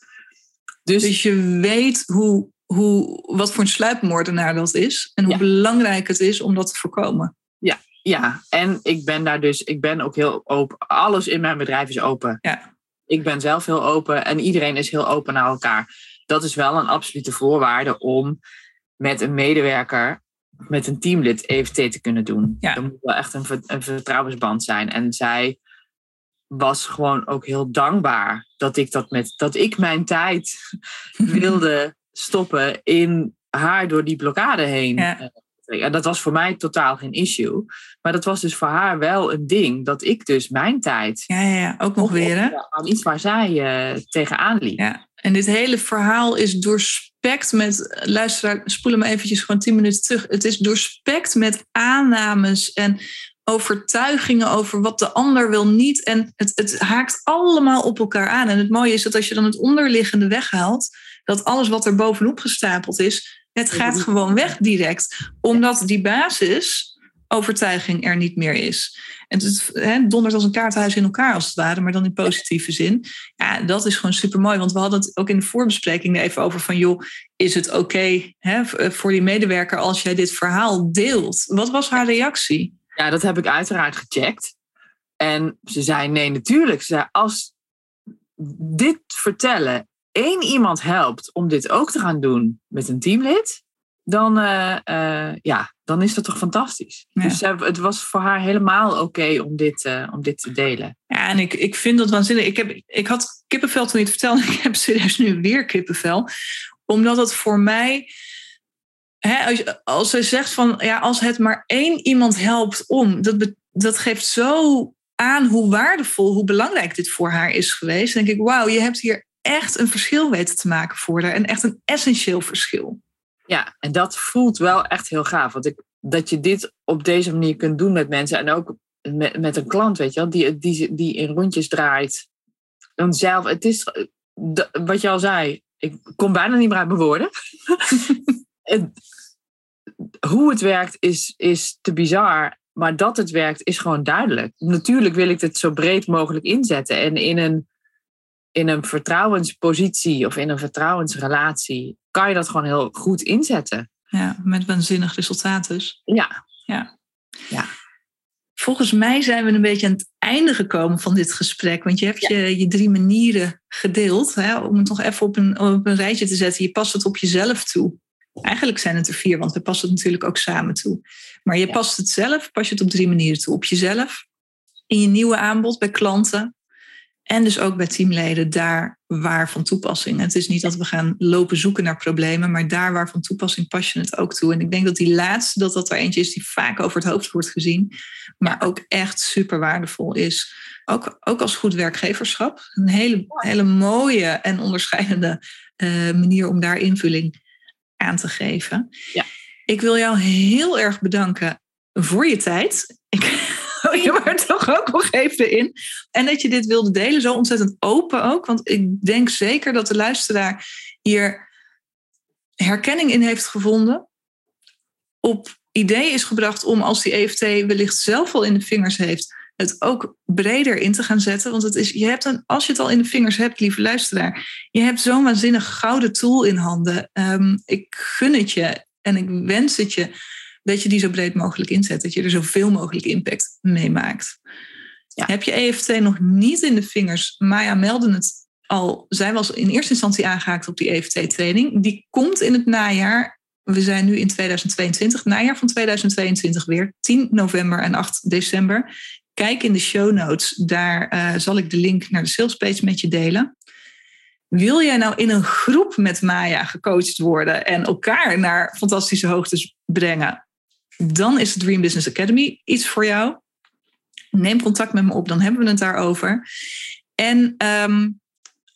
B: Dus, dus je weet hoe, hoe, wat voor een sluipmoordenaar dat is. En hoe belangrijk het is om dat te voorkomen.
A: Ja, ja, en ik ben daar dus, ik ben ook heel open. Alles in mijn bedrijf is open.
B: Ja.
A: Ik ben zelf heel open en iedereen is heel open naar elkaar. Dat is wel een absolute voorwaarde om met een medewerker, met een teamlid EFT te kunnen doen.
B: Ja.
A: Er moet wel echt een, een vertrouwensband zijn. En zij was gewoon ook heel dankbaar dat ik dat met dat ik mijn tijd wilde stoppen in haar door die blokkade heen.
B: Ja.
A: En dat was voor mij totaal geen issue. Maar dat was dus voor haar wel een ding. Dat ik dus mijn tijd.
B: Ja, ja, ja. ook nog weer. Hè?
A: Aan iets waar zij uh, tegenaan liep.
B: Ja. En dit hele verhaal is doorspekt met. Luister, spoelen me eventjes gewoon tien minuten terug. Het is doorspekt met aannames en overtuigingen over wat de ander wil niet. En het, het haakt allemaal op elkaar aan. En het mooie is dat als je dan het onderliggende weghaalt, dat alles wat er bovenop gestapeld is, het gaat gewoon weg direct. Omdat die basisovertuiging er niet meer is. En het he, dondert als een kaartenhuis in elkaar als het ware, maar dan in positieve zin. Ja, dat is gewoon super mooi. Want we hadden het ook in de voorbespreking even over van joh, is het oké voor die medewerker als jij dit verhaal deelt? Wat was haar reactie?
A: Ja, dat heb ik uiteraard gecheckt. En ze zei: nee, natuurlijk. Ze zei, als dit vertellen één iemand helpt om dit ook te gaan doen met een teamlid, dan, uh, uh, ja, dan is dat toch fantastisch. Dus het was voor haar helemaal oké om, dit, om dit te delen.
B: Ja, en ik, ik vind dat waanzinnig. Ik, heb, ik had kippenvel toen niet verteld. Ik heb serieus nu weer kippenvel. Omdat het voor mij hè, als, als ze zegt van ja, als het maar één iemand helpt om, dat, dat geeft zo aan hoe waardevol, hoe belangrijk dit voor haar is geweest. Dan denk ik, wauw, je hebt hier echt een verschil weten te maken voor haar. En echt een essentieel verschil.
A: Ja, en dat voelt wel echt heel gaaf. Want ik, dat je dit op deze manier kunt doen met mensen. En ook met, met een klant, weet je wel, die, die, die in rondjes draait. Dan zelf, het is wat je al zei. Ik kom bijna niet meer uit mijn woorden. hoe het werkt is, is te bizar. Maar dat het werkt is gewoon duidelijk. Natuurlijk wil ik het zo breed mogelijk inzetten. En in een, in een vertrouwenspositie of in een vertrouwensrelatie kan je dat gewoon heel goed inzetten.
B: Ja, met waanzinnig resultaat dus.
A: Ja.
B: ja.
A: ja.
B: Volgens mij zijn we een beetje aan het einde gekomen van dit gesprek. Want je hebt je, je drie manieren gedeeld. Hè, om het nog even op een, op een rijtje te zetten. Je past het op jezelf toe. Eigenlijk zijn het er vier, want we passen het natuurlijk ook samen toe. Maar je past het zelf, pas je het op drie manieren toe. Op jezelf, in je nieuwe aanbod bij klanten en dus ook bij teamleden, daar waar van toepassing. Het is niet dat we gaan lopen zoeken naar problemen, maar daar waar van toepassing pas je het ook toe. En ik denk dat die laatste, dat dat er eentje is die vaak over het hoofd wordt gezien, maar ook echt super waardevol is. Ook, ook als goed werkgeverschap. Een hele, hele mooie en onderscheidende uh, manier om daar invulling aan te geven.
A: Ja.
B: Ik wil jou heel erg bedanken voor je tijd. Ik je maar toch ook nog even in. En dat je dit wilde delen, zo ontzettend open ook. Want ik denk zeker dat de luisteraar hier herkenning in heeft gevonden. Op idee is gebracht om als die EFT wellicht zelf al in de vingers heeft, het ook breder in te gaan zetten. Want het is, je hebt een, als je het al in de vingers hebt, lieve luisteraar, je hebt zo'n waanzinnig gouden tool in handen. Ehm, ik gun het je en ik wens het je dat je die zo breed mogelijk inzet. Dat je er zoveel mogelijk impact mee maakt. Ja. Heb je EFT nog niet in de vingers? Maya meldde het al. Zij was in eerste instantie aangehaakt op die EFT-training. Die komt in het najaar. We zijn nu in 2022, najaar van 2022 weer. 10 november en 8 december. Kijk in de show notes, daar uh, zal ik de link naar de salespage met je delen. Wil jij nou in een groep met Maya gecoacht worden en elkaar naar fantastische hoogtes brengen? Dan is de Dream Business Academy iets voor jou. Neem contact met me op, dan hebben we het daarover. En um,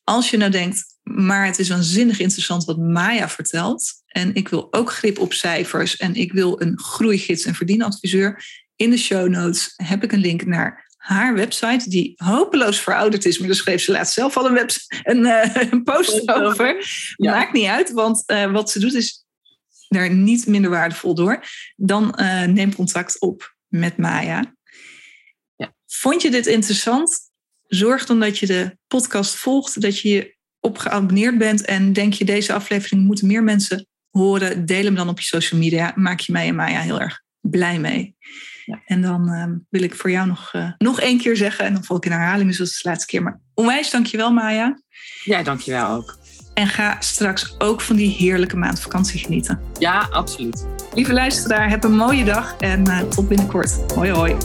B: als je nou denkt, maar het is waanzinnig interessant wat Maya vertelt. En ik wil ook grip op cijfers en ik wil een groeigids en verdienadviseur in de show notes heb ik een link naar haar website, die hopeloos verouderd is. Maar daar schreef ze laatst zelf al een, een, uh, een post over. Maakt niet uit, want uh, wat ze doet is daar niet minder waardevol door. Dan uh, neem contact op met Maya.
A: Ja.
B: Vond je dit interessant? Zorg dan dat je de podcast volgt, dat je je op geabonneerd bent en denk je deze aflevering moeten meer mensen horen, deel hem dan op je social media. Maak je mij en Maya heel erg blij mee. Ja. En dan ehm, wil ik voor jou nog, uh, nog één keer zeggen, en dan val ik in herhaling, dus dat is de laatste keer. Maar onwijs dankjewel, Maya.
A: Ja, dankjewel ook.
B: En ga straks ook van die heerlijke maand vakantie genieten.
A: Ja, absoluut.
B: Lieve luisteraar, heb een mooie dag en uh, tot binnenkort. Hoi hoi.